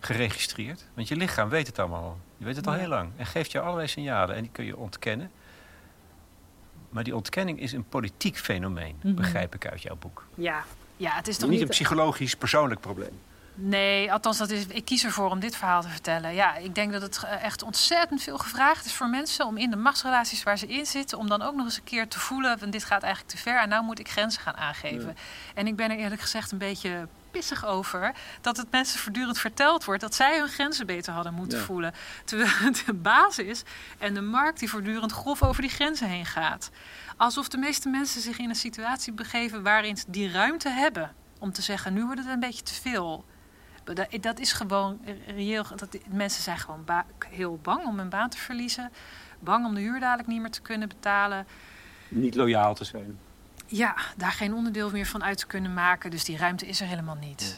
geregistreerd? Want je lichaam weet het allemaal al. Je weet het al heel lang. En geeft je allerlei signalen en die kun je ontkennen. Maar die ontkenning is een politiek fenomeen, mhm. begrijp ik uit jouw boek. Ja, ja het is toch niet, niet een psychologisch persoonlijk probleem. Nee, althans, dat is, ik kies ervoor om dit verhaal te vertellen. Ja, ik denk dat het echt ontzettend veel gevraagd is voor mensen om in de machtsrelaties waar ze in zitten, om dan ook nog eens een keer te voelen: van dit gaat eigenlijk te ver en nou moet ik grenzen gaan aangeven. En ik ben er eerlijk gezegd een beetje pissig over dat het mensen voortdurend verteld wordt dat zij hun grenzen beter hadden moeten voelen. Terwijl de basis en de markt die voortdurend grof over die grenzen heen gaat. Alsof de meeste mensen zich in een situatie begeven waarin ze die ruimte hebben om te zeggen: nu wordt het een beetje te veel. Dat is gewoon reëel. Dat, mensen zijn gewoon heel bang om hun baan te verliezen. Bang om de huur dadelijk niet meer te kunnen betalen. Niet loyaal te zijn. Ja, daar geen onderdeel meer van uit te kunnen maken. Dus die ruimte is er helemaal niet.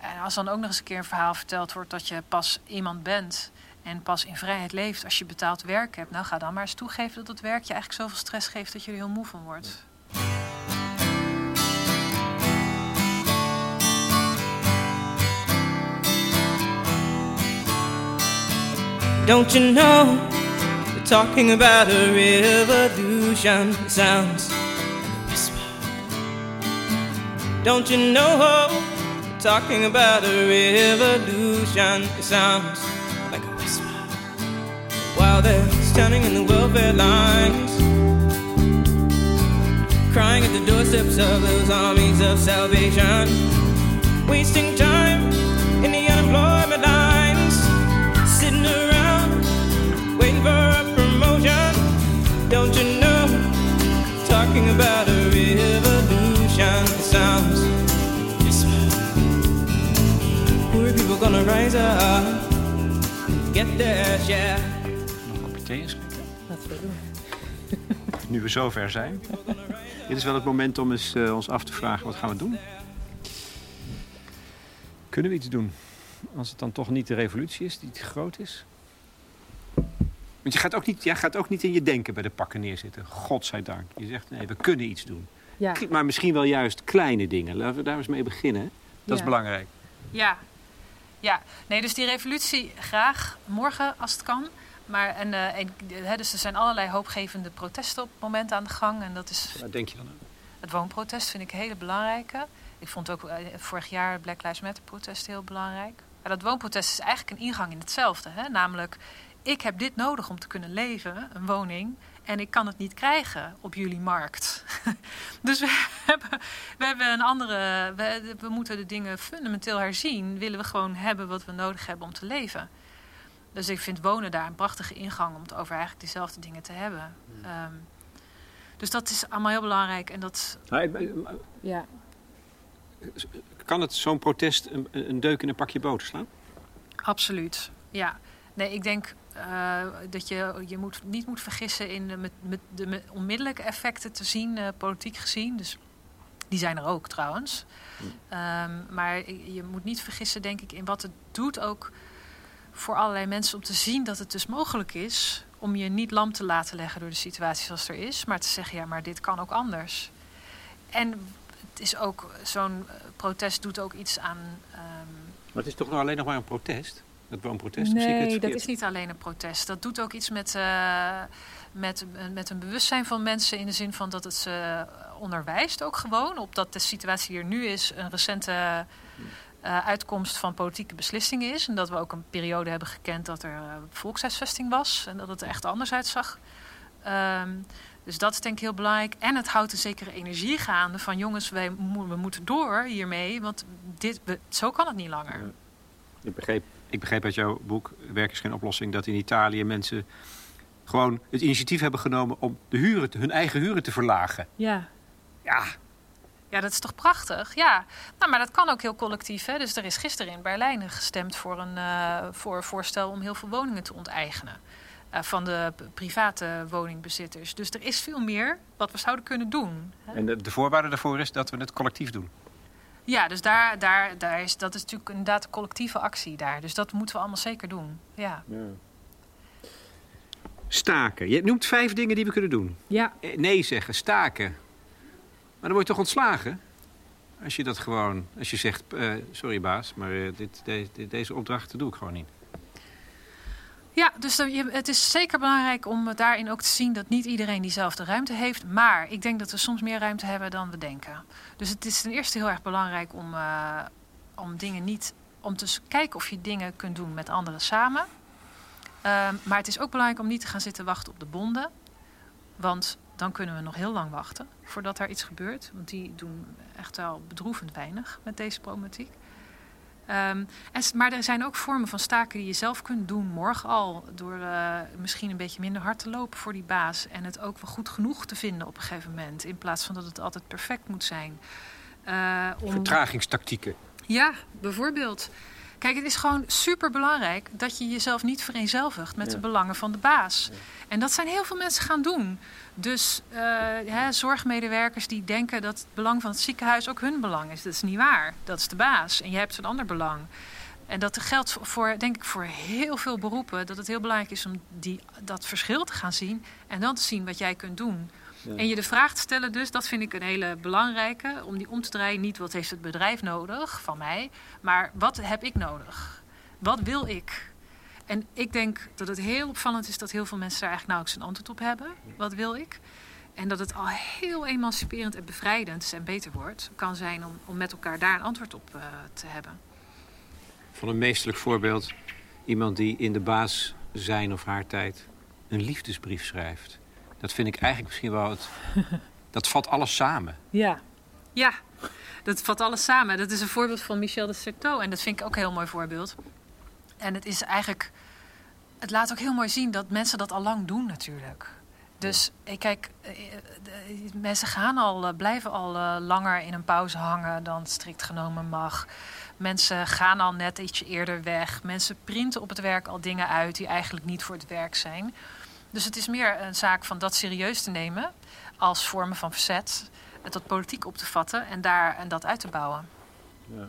En als dan ook nog eens een keer een verhaal verteld wordt dat je pas iemand bent en pas in vrijheid leeft als je betaald werk hebt, nou ga dan maar eens toegeven dat het werk je eigenlijk zoveel stress geeft dat je er heel moe van wordt. Don't you know they're talking about a revolution? It sounds like a whisper. Don't you know they're talking about a revolution? It sounds like a whisper. While they're standing in the welfare lines. Crying at the doorsteps of those armies of salvation. Wasting time in the unemployment lines. Get yeah. Nog een kopje thee inschenken? Laten we doen. Nu we zover zijn. Dit is wel het moment om eens, eh, ons af te vragen, wat gaan we doen? Kunnen we iets doen? Als het dan toch niet de revolutie is die te groot is? Want je gaat ook niet, jij gaat ook niet in je denken bij de pakken neerzitten. Godzijdank. Je zegt, nee, we kunnen iets doen. Ja. Maar misschien wel juist kleine dingen. Laten we daar eens mee beginnen. Dat is belangrijk. Ja. Ja, nee, dus die revolutie graag morgen als het kan. Maar en, eh, en, hè, dus er zijn allerlei hoopgevende protesten op het moment aan de gang. En dat is Wat denk je dan? aan? het woonprotest, vind ik een hele belangrijke. Ik vond ook eh, vorig jaar het Black Lives Matter protest heel belangrijk. Maar dat woonprotest is eigenlijk een ingang in hetzelfde. Hè? Namelijk, ik heb dit nodig om te kunnen leven, een woning. En ik kan het niet krijgen op jullie markt. dus we hebben, we hebben een andere. We, we moeten de dingen fundamenteel herzien. Willen we gewoon hebben wat we nodig hebben om te leven. Dus ik vind wonen daar een prachtige ingang om het over eigenlijk dezelfde dingen te hebben. Ehm, dus dat is allemaal heel belangrijk. En dat, Nou, Ja. Kan het zo'n protest een, een deuk in een pakje boter slaan? Absoluut, ja. Nee, ik denk eh, dat je je moet, niet moet vergissen in de, met, met de met onmiddellijke effecten te zien, eh, politiek gezien. Dus die zijn er ook trouwens. Ehm, maar je moet niet vergissen, denk ik, in wat het doet ook voor allerlei mensen om te zien dat het dus mogelijk is om je niet lam te laten leggen door de situatie zoals er is, maar te zeggen, ja, maar dit kan ook anders. En het is ook, zo'n eh, protest doet ook iets aan ehm, Maar het is toch nou alleen nog maar een protest? Dat woonprotest? Het Nee, dat het is niet alleen een protest. Dat doet ook iets met, eh, met, met een bewustzijn van mensen. In de zin van dat het ze onderwijst ook gewoon. Op dat de situatie die er nu is een recente eh, uitkomst van politieke beslissingen is. En dat we ook een periode hebben gekend dat er eh, volkshuisvesting was. En dat het er echt anders uitzag. Ehm, dus dat is denk ik heel belangrijk. En het houdt een zekere energie gaande van jongens, wij mo- we moeten door hiermee. Want dit, we, zo kan het niet langer. Ja. Ik begreep, ik begreep uit jouw boek Werk is geen oplossing... dat in Italië mensen gewoon het initiatief hebben genomen... om de huren, te- hun eigen huren te verlagen. Ja. Ja, Ja, dat is toch prachtig? Ja, nou, maar dat kan ook heel collectief. Hè? Dus er is gisteren in Berlijn gestemd voor een eh, voor voorstel om heel veel woningen te onteigenen. eh, van de private woningbezitters. Dus er is veel meer wat we zouden kunnen doen. hè. en de, de voorwaarde daarvoor is dat we het collectief doen. Ja, dus daar, daar, daar is, dat is natuurlijk inderdaad een collectieve actie daar. Dus dat moeten we allemaal zeker doen. Ja. Staken. Je noemt vijf dingen die we kunnen doen. Ja. Eh, Nee zeggen, staken. Maar dan word je toch ontslagen? Als je dat gewoon, als je zegt, eh, sorry baas, maar eh, dit, de- de- deze opdracht doe ik gewoon niet. Ja, dus het is zeker belangrijk om daarin ook te zien dat niet iedereen diezelfde ruimte heeft. Maar ik denk dat we soms meer ruimte hebben dan we denken. Dus het is ten eerste heel erg belangrijk om, eh, om dingen niet. om te kijken of je dingen kunt doen met anderen samen. Ehm, maar het is ook belangrijk om niet te gaan zitten wachten op de bonden. Want dan kunnen we nog heel lang wachten voordat er iets gebeurt. Want die doen echt wel bedroevend weinig met deze problematiek. Ehm, en, maar er zijn ook vormen van staken die je zelf kunt doen morgen al. Door eh, misschien een beetje minder hard te lopen voor die baas. En het ook wel goed genoeg te vinden op een gegeven moment. In plaats van dat het altijd perfect moet zijn. Eh, om... Vertragingstactieken. Ja, bijvoorbeeld. Kijk, het is gewoon super belangrijk dat je jezelf niet vereenzelvigt met Ja. de belangen van de baas. En dat zijn heel veel mensen gaan doen. Dus eh, hè, zorgmedewerkers die denken dat het belang van het ziekenhuis ook hun belang is. Dat is niet waar. Dat is de baas. En je hebt een ander belang. En dat geldt voor, denk ik, voor heel veel beroepen. Dat het heel belangrijk is om die, dat verschil te gaan zien. En dan te zien wat jij kunt doen. Ja. En je de vraag te stellen dus, dat vind ik een hele belangrijke. Om die om te draaien. Niet wat heeft het bedrijf nodig van mij. Maar wat heb ik nodig? Wat wil ik? En ik denk dat het heel opvallend is dat heel veel mensen daar eigenlijk nauwelijks een antwoord op hebben. Wat wil ik? En dat het al heel emanciperend en bevrijdend en beter wordt. Kan zijn om, om met elkaar daar een antwoord op eh, te hebben. Van een meesterlijk voorbeeld. Iemand die in de baas zijn of haar tijd een liefdesbrief schrijft. Dat vind ik eigenlijk misschien wel het. Dat vat alles samen. Ja. Ja, dat vat alles samen. Dat is een voorbeeld van Michel de Certeau. En dat vind ik ook een heel mooi voorbeeld. En het is eigenlijk. Het laat ook heel mooi zien dat mensen dat al lang doen, natuurlijk. Dus ik kijk, eh, eh, mensen gaan al, eh, blijven al langer in een pauze hangen dan strikt genomen mag. Mensen gaan al net ietsje eerder weg. Mensen printen op het werk al dingen uit die eigenlijk niet voor het werk zijn. Dus het is meer een zaak van dat serieus te nemen als vormen van verzet. Het dat politiek op te vatten en, daar, en dat uit te bouwen. Ja.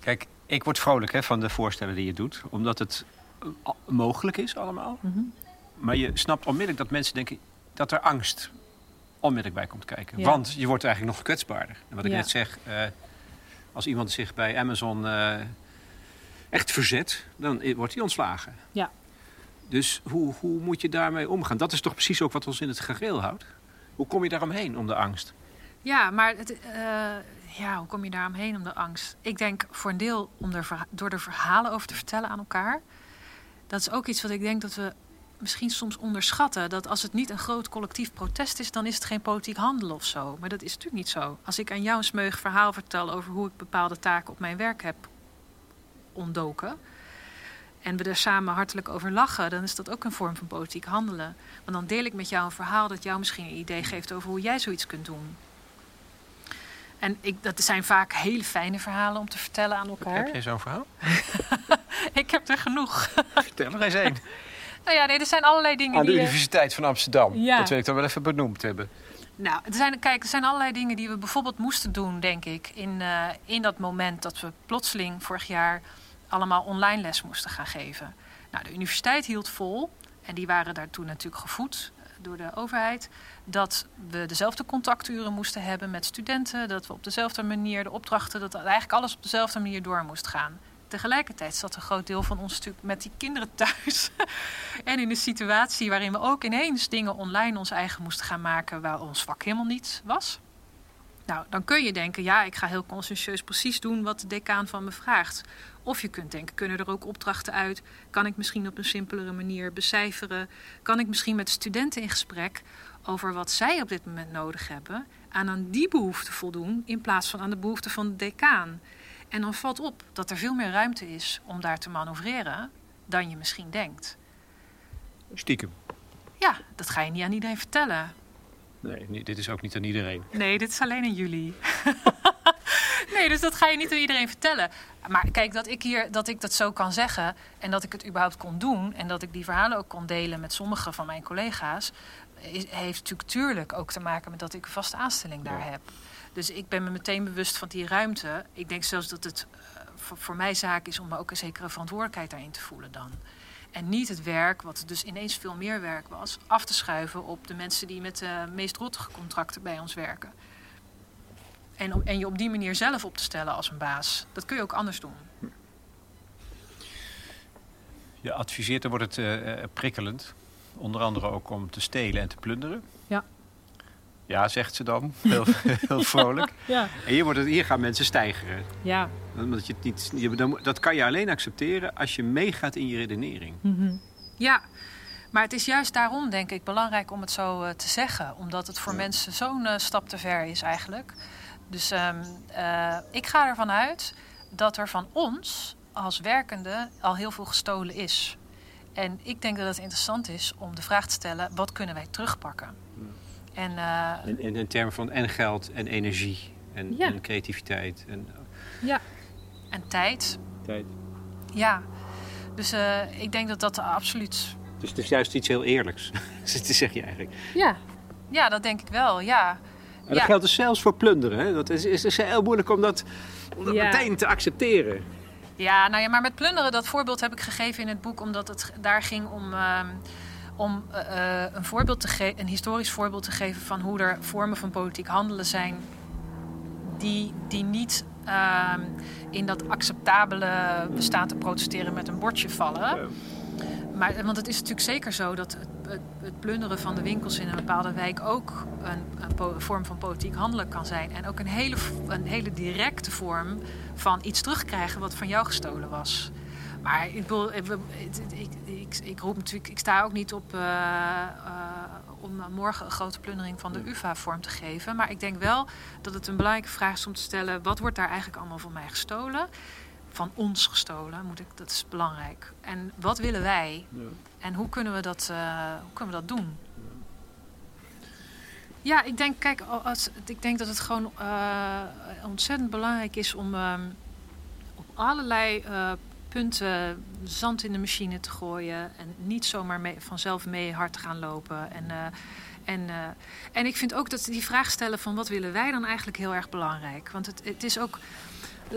Kijk, ik word vrolijk hè, van de voorstellen die je doet. Omdat het mogelijk is allemaal. Mhm. Maar je snapt onmiddellijk dat mensen denken dat er angst onmiddellijk bij komt kijken. Want je wordt eigenlijk nog kwetsbaarder. En wat ik net zeg, uh, als iemand zich bij Amazon uh, echt verzet, dan wordt hij ontslagen. Ja. Dus hoe, hoe moet je daarmee omgaan? Dat is toch precies ook wat ons in het gareel houdt? Hoe kom je daaromheen om de angst? Ja, maar het, uh, ja, hoe kom je daaromheen om de angst? Ik denk voor een deel om er, door er verhalen over te vertellen aan elkaar. Dat is ook iets wat ik denk dat we misschien soms onderschatten. Dat als het niet een groot collectief protest is, dan is het geen politiek handelen of zo. Maar dat is natuurlijk niet zo. Als ik aan jou een smeug verhaal vertel over hoe ik bepaalde taken op mijn werk heb ontdoken. En we er samen hartelijk over lachen, dan is dat ook een vorm van politiek handelen. Want dan deel ik met jou een verhaal dat jou misschien een idee geeft over hoe jij zoiets kunt doen. En ik, dat zijn vaak hele fijne verhalen om te vertellen aan elkaar. Heb jij zo'n verhaal? ik heb er genoeg. Vertel er eens één. Nou ja, nee, er zijn allerlei dingen Aan de Universiteit van Amsterdam. Ja. Dat wil ik toch wel even benoemd hebben. Nou, er zijn, kijk, er zijn allerlei dingen die we bijvoorbeeld moesten doen, denk ik. In, uh, in dat moment dat we plotseling vorig jaar allemaal online les moesten gaan geven. Nou, de universiteit hield vol. En die waren daartoe natuurlijk gevoed eh, door de overheid. Dat we dezelfde contacturen moesten hebben met studenten. Dat we op dezelfde manier de opdrachten, dat eigenlijk alles op dezelfde manier door moest gaan. Tegelijkertijd zat een groot deel van ons natuurlijk met die kinderen thuis. en in een situatie waarin we ook ineens dingen online ons eigen moesten gaan maken waar ons vak helemaal niet was. Nou, dan kun je denken, ja, ik ga heel conscientieus precies doen wat de decaan van me vraagt. Of je kunt denken, kunnen er ook opdrachten uit? Kan ik misschien op een simpelere manier becijferen? Kan ik misschien met studenten in gesprek over wat zij op dit moment nodig hebben... aan aan die behoefte voldoen in plaats van aan de behoefte van de decaan? En dan valt op dat er veel meer ruimte is om daar te manoeuvreren dan je misschien denkt. Stiekem. Ja, dat ga je niet aan iedereen vertellen. Nee, dit is ook niet aan iedereen. Nee, dit is alleen aan jullie. nee, dus dat ga je niet aan iedereen vertellen. Maar kijk, dat ik, hier, dat ik dat zo kan zeggen en dat ik het überhaupt kon doen... en dat ik die verhalen ook kon delen met sommige van mijn collega's... heeft natuurlijk tuurlijk ook te maken met dat ik een vaste aanstelling daar heb. Dus ik ben me meteen bewust van die ruimte. Ik denk zelfs dat het eh, voor, voor mij zaak is om me ook een zekere verantwoordelijkheid daarin te voelen dan. En niet het werk, wat dus ineens veel meer werk was, af te schuiven op de mensen die met de meest rottige contracten bij ons werken. En, en je op die manier zelf op te stellen als een baas. Dat kun je ook anders doen. Je adviseert, dan wordt het uh, prikkelend. Onder andere ook om te stelen en te plunderen. Ja. Ja, zegt ze dan. Heel, heel vrolijk. Ja. En hier, wordt het, hier gaan mensen stijgeren. Ja. Omdat je het niet, je, dat kan je alleen accepteren als je meegaat in je redenering. Mm Ja, maar het is juist daarom, denk ik, belangrijk om het zo uh, te zeggen. Omdat het voor mensen zo'n uh, stap te ver is eigenlijk. Dus um, uh, ik ga ervan uit dat er van ons als werkende al heel veel gestolen is. En ik denk dat het interessant is om de vraag te stellen: wat kunnen wij terugpakken? En, uh, in, in, termen van en geld en energie en, en creativiteit. En, ja, en tijd. Tijd. Ja, dus uh, ik denk dat dat absoluut... Dus het is juist iets heel eerlijks, zeg je eigenlijk. Ja, ja dat denk ik wel, ja. En dat geldt dus zelfs voor plunderen. Hè? Dat is, is, is heel moeilijk om dat, om dat meteen te accepteren. Ja, nou ja, maar met plunderen, dat voorbeeld heb ik gegeven in het boek... omdat het daar ging om... Uh, om uh, een, voorbeeld te een historisch voorbeeld te geven van hoe er vormen van politiek handelen zijn die, die niet uh, in dat acceptabele bestaan te protesteren met een bordje vallen. Maar, want het is natuurlijk zeker zo dat het, het, plunderen van de winkels in een bepaalde wijk ook een, een, vorm van politiek handelen kan zijn. En ook een hele, een hele directe vorm van iets terugkrijgen wat van jou gestolen was. Maar ik, bedoel, ik, ik, ik, ik roep natuurlijk, ik sta ook niet op uh, uh, om morgen een grote plundering van de UvA vorm te geven. Maar ik denk wel dat het een belangrijke vraag is om te stellen: wat wordt daar eigenlijk allemaal van mij gestolen? Van ons gestolen, moet ik, dat is belangrijk. En wat willen wij? Ja. En hoe kunnen we dat, uh, hoe kunnen we dat doen? Ja, ik denk, kijk, als, ik denk dat het gewoon ontzettend belangrijk is om um, op allerlei punten zand in de machine te gooien. En niet zomaar mee, vanzelf mee hard te gaan lopen. En, uh, en, en ik vind ook dat die vraag stellen van wat willen wij dan eigenlijk heel erg belangrijk. Want het, het is ook.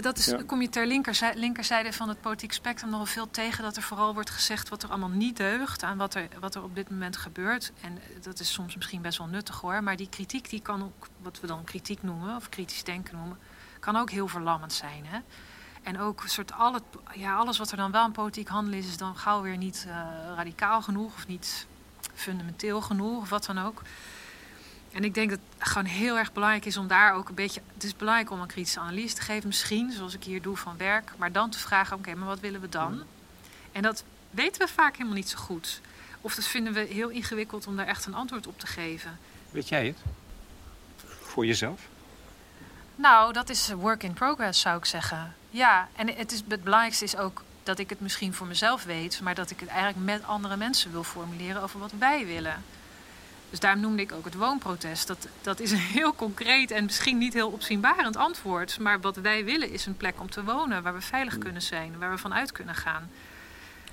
Dat is, ja. kom je ter linkerzijde, linkerzijde van het politiek spectrum nogal veel tegen dat er vooral wordt gezegd wat er allemaal niet deugt aan wat er, wat er op dit moment gebeurt. En dat is soms misschien best wel nuttig hoor, maar die kritiek die kan ook, wat we dan kritiek noemen, of kritisch denken noemen, kan ook heel verlammend zijn. Hè? En ook soort al het, ja, alles wat er dan wel een politiek handel is, is dan gauw weer niet uh, radicaal genoeg of niet fundamenteel genoeg of wat dan ook. En ik denk dat het gewoon heel erg belangrijk is om daar ook een beetje. Het is belangrijk om een kritische analyse te geven, misschien, zoals ik hier doe van werk. Maar dan te vragen: oké, okay, maar wat willen we dan? En dat weten we vaak helemaal niet zo goed. Of dat vinden we heel ingewikkeld om daar echt een antwoord op te geven. Weet jij het? Voor jezelf? Nou, dat is work in progress, zou ik zeggen. Ja, en het, is, het belangrijkste is ook dat ik het misschien voor mezelf weet, maar dat ik het eigenlijk met andere mensen wil formuleren over wat wij willen. Dus daarom noemde ik ook het woonprotest. Dat, dat is een heel concreet en misschien niet heel opzienbarend antwoord. Maar wat wij willen is een plek om te wonen waar we veilig kunnen zijn, waar we vanuit kunnen gaan.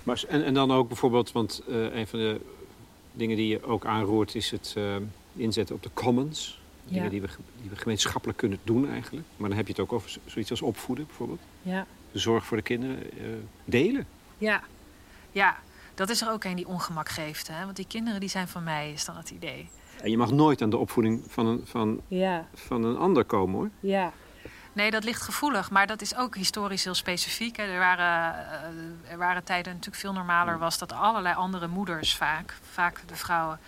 Maar, en, en dan ook bijvoorbeeld, want uh, een van de dingen die je ook aanroert is het uh, inzetten op de commons. Dingen die, we, die we gemeenschappelijk kunnen doen eigenlijk. Maar dan heb je het ook over zoiets als opvoeden bijvoorbeeld. Ja. De zorg voor de kinderen uh, delen. Ja. ja, dat is er ook een die ongemak geeft. Hè? Want die kinderen die zijn van mij, is dan het idee. En je mag nooit aan de opvoeding van een, van, ja. van een ander komen hoor. Ja. Nee, dat ligt gevoelig, maar dat is ook historisch heel specifiek. Hè. Er, waren, uh, er waren tijden natuurlijk veel normaler was dat allerlei andere moeders vaak, vaak de vrouwen,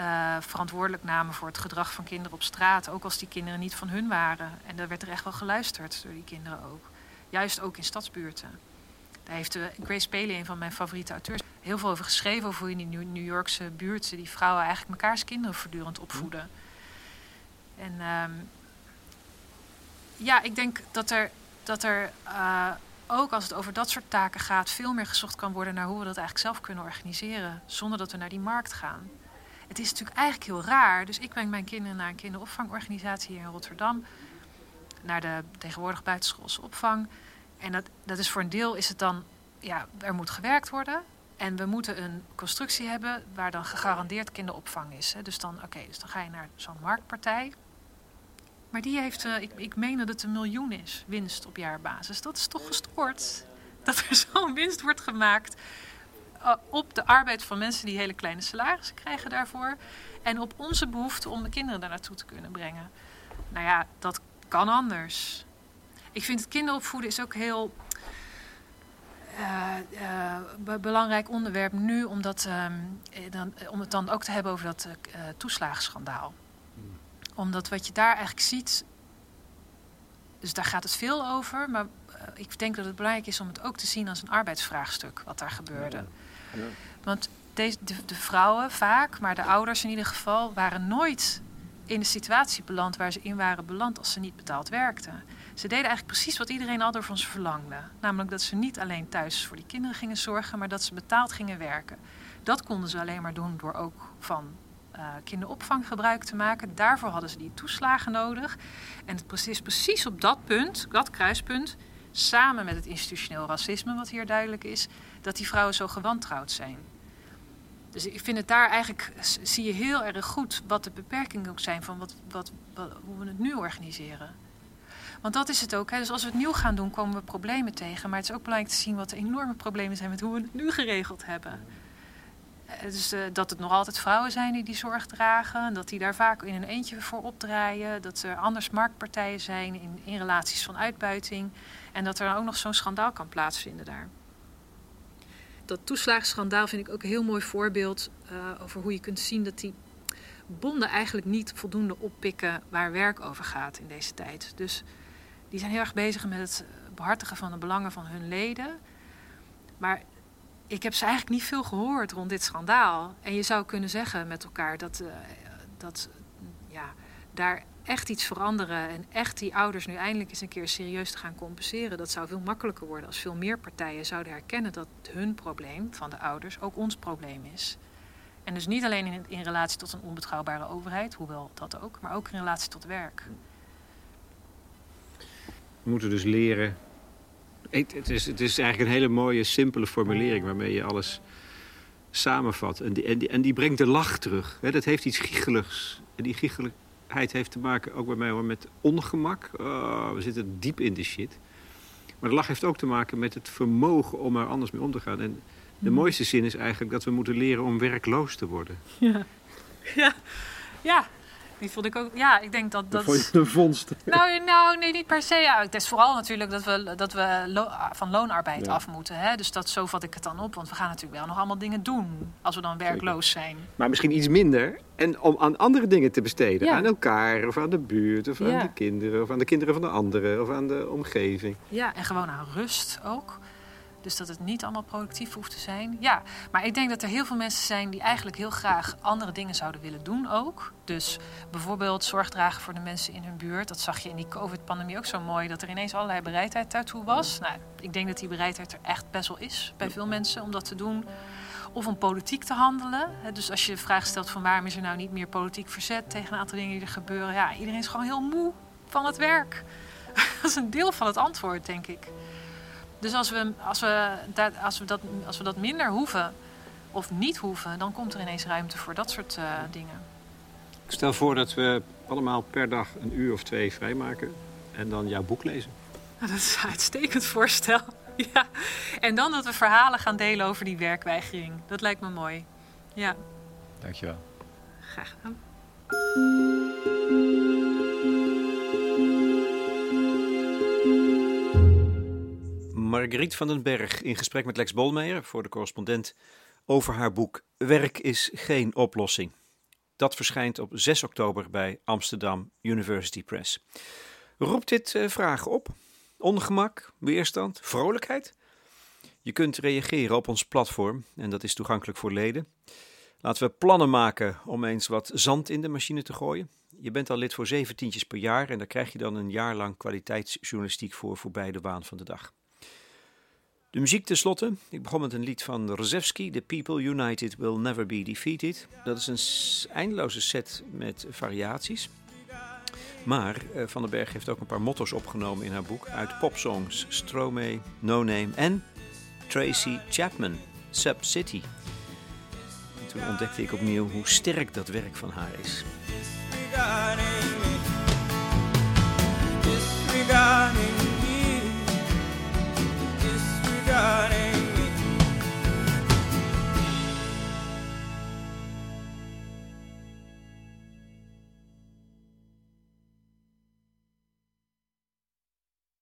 uh, verantwoordelijk namen voor het gedrag van kinderen op straat. Ook als die kinderen niet van hun waren. En daar werd er echt wel geluisterd door die kinderen ook. Juist ook in stadsbuurten. Daar heeft Grace Paley, een van mijn favoriete auteurs, heel veel over geschreven. Over hoe in die New Yorkse buurten die vrouwen eigenlijk mekaars kinderen voortdurend opvoeden. En um, ja, ik denk dat er, dat er uh, ook als het over dat soort taken gaat, veel meer gezocht kan worden naar hoe we dat eigenlijk zelf kunnen organiseren. Zonder dat we naar die markt gaan. Het is natuurlijk eigenlijk heel raar. Dus ik breng mijn kinderen naar een kinderopvangorganisatie hier in Rotterdam. Naar de tegenwoordig buitenschoolse opvang. En dat, dat is voor een deel is het dan, ja, er moet gewerkt worden. En we moeten een constructie hebben waar dan gegarandeerd kinderopvang is. Hè. Dus dan, oké, dus dan ga je naar zo'n marktpartij. Maar die heeft, uh, ik, ik meen dat het een miljoen is, winst op jaarbasis. Dat is toch gestoord? Dat er zo'n winst wordt gemaakt uh, op de arbeid van mensen die hele kleine salarissen krijgen daarvoor. En op onze behoefte om de kinderen daar naartoe te kunnen brengen. Nou ja, dat kan anders. Ik vind het kinderopvoeden is ook heel uh, uh, belangrijk onderwerp nu, omdat, um, dan, om het dan ook te hebben over dat toeslagenschandaal. Hmm. Omdat wat je daar eigenlijk ziet, dus daar gaat het veel over, maar ik denk dat het belangrijk is om het ook te zien als een arbeidsvraagstuk, wat daar gebeurde. Ja. Ja. Want deze, de, de vrouwen vaak, maar de ouders in ieder geval, waren nooit in de situatie beland waar ze in waren beland als ze niet betaald werkten. Ze deden eigenlijk precies wat iedereen al van ze verlangde. Namelijk dat ze niet alleen thuis voor die kinderen gingen zorgen, maar dat ze betaald gingen werken. Dat konden ze alleen maar doen door ook van uh, kinderopvang gebruik te maken. Daarvoor hadden ze die toeslagen nodig. En is precies op dat punt, dat kruispunt, samen met het institutioneel racisme, wat hier duidelijk is, dat die vrouwen zo gewantrouwd zijn. Dus ik vind het daar eigenlijk, zie je heel erg goed wat de beperkingen ook zijn van wat, wat, hoe we het nu organiseren. Want dat is het ook. Hè. Dus als we het nieuw gaan doen, komen we problemen tegen. Maar het is ook belangrijk te zien wat de enorme problemen zijn met hoe we het nu geregeld hebben. Dus uh, dat het nog altijd vrouwen zijn die die zorg dragen. Dat die daar vaak in een eentje voor opdraaien. Dat er anders marktpartijen zijn in, relaties van uitbuiting. En dat er dan ook nog zo'n schandaal kan plaatsvinden daar. Dat toeslagenschandaal vind ik ook een heel mooi voorbeeld uh, over hoe je kunt zien dat die bonden eigenlijk niet voldoende oppikken waar werk over gaat in deze tijd. Dus die zijn heel erg bezig met het behartigen van de belangen van hun leden. Maar ik heb ze eigenlijk niet veel gehoord rond dit schandaal. En je zou kunnen zeggen met elkaar dat, uh, dat ja, daar echt iets veranderen en echt die ouders nu eindelijk eens een keer serieus te gaan compenseren, dat zou veel makkelijker worden als veel meer partijen zouden herkennen dat hun probleem van de ouders ook ons probleem is. En dus niet alleen in, in relatie tot een onbetrouwbare overheid, hoewel dat ook, maar ook in relatie tot werk. We moeten dus leren. Het is, het is eigenlijk een hele mooie, simpele formulering waarmee je alles samenvat. En die, en die, en die brengt de lach terug. dat heeft iets giecheligs. En die giechelijkheid heeft te maken, ook bij mij hoor, met ongemak. Oh, we zitten diep in de shit. Maar de lach heeft ook te maken met het vermogen om er anders mee om te gaan. En de hmm. mooiste zin is eigenlijk dat we moeten leren om werkloos te worden. Ja, ja. ja. Die vond ik ook. Ja, ik denk dat dat. Vond je een vondst? Nou, nou, nee, niet per se. Ja, het is vooral natuurlijk dat we, dat we van loonarbeid af moeten. Hè? Dus dat, zo vat ik het dan op. Want we gaan natuurlijk wel nog allemaal dingen doen als we dan werkloos zijn. Maar misschien iets minder. En om aan andere dingen te besteden. Aan elkaar, of aan de buurt, of aan de kinderen, of aan de kinderen van de anderen, of aan de omgeving. Ja, en gewoon aan rust ook. Dus dat het niet allemaal productief hoeft te zijn. Ja, maar ik denk dat er heel veel mensen zijn die eigenlijk heel graag andere dingen zouden willen doen ook. Dus bijvoorbeeld zorg dragen voor de mensen in hun buurt. Dat zag je in die COVID-pandemie ook zo mooi, dat er ineens allerlei bereidheid daartoe was. Nou, ik denk dat die bereidheid er echt best wel is bij veel mensen om dat te doen. Of om politiek te handelen. Dus als je de vraag stelt van waarom is er nou niet meer politiek verzet tegen een aantal dingen die er gebeuren. Ja, iedereen is gewoon heel moe van het werk. Dat is een deel van het antwoord, denk ik. Dus als we, als, we dat, als, we dat, als we dat minder hoeven of niet hoeven, dan komt er ineens ruimte voor dat soort uh, dingen. Ik stel voor dat we allemaal per dag een uur of twee vrijmaken en dan jouw boek lezen. Nou, dat is een uitstekend voorstel. Ja. En dan dat we verhalen gaan delen over die werkweigering. Dat lijkt me mooi. Ja. Dankjewel. Graag gedaan. Marguerite van den Berg in gesprek met Lex Bolmeijer voor de correspondent over haar boek Werk is geen oplossing. Dat verschijnt op 6 oktober bij Amsterdam University Press. Roept dit uh, vragen op? Ongemak, weerstand, vrolijkheid? Je kunt reageren op ons platform en dat is toegankelijk voor leden. Laten we plannen maken om eens wat zand in de machine te gooien. Je bent al lid voor zeventientjes per jaar en daar krijg je dan een jaar lang kwaliteitsjournalistiek voor voorbij de waan van de dag. De muziek tenslotte. Ik begon met een lied van Rzewski, The People United Will Never Be Defeated. Dat is een eindeloze set met variaties. Maar uh, Van den Berg heeft ook een paar motto's opgenomen in haar boek uit popsongs Stromae, No Name en Tracy Chapman, Sub City. En toen ontdekte ik opnieuw hoe sterk dat werk van haar is. shining.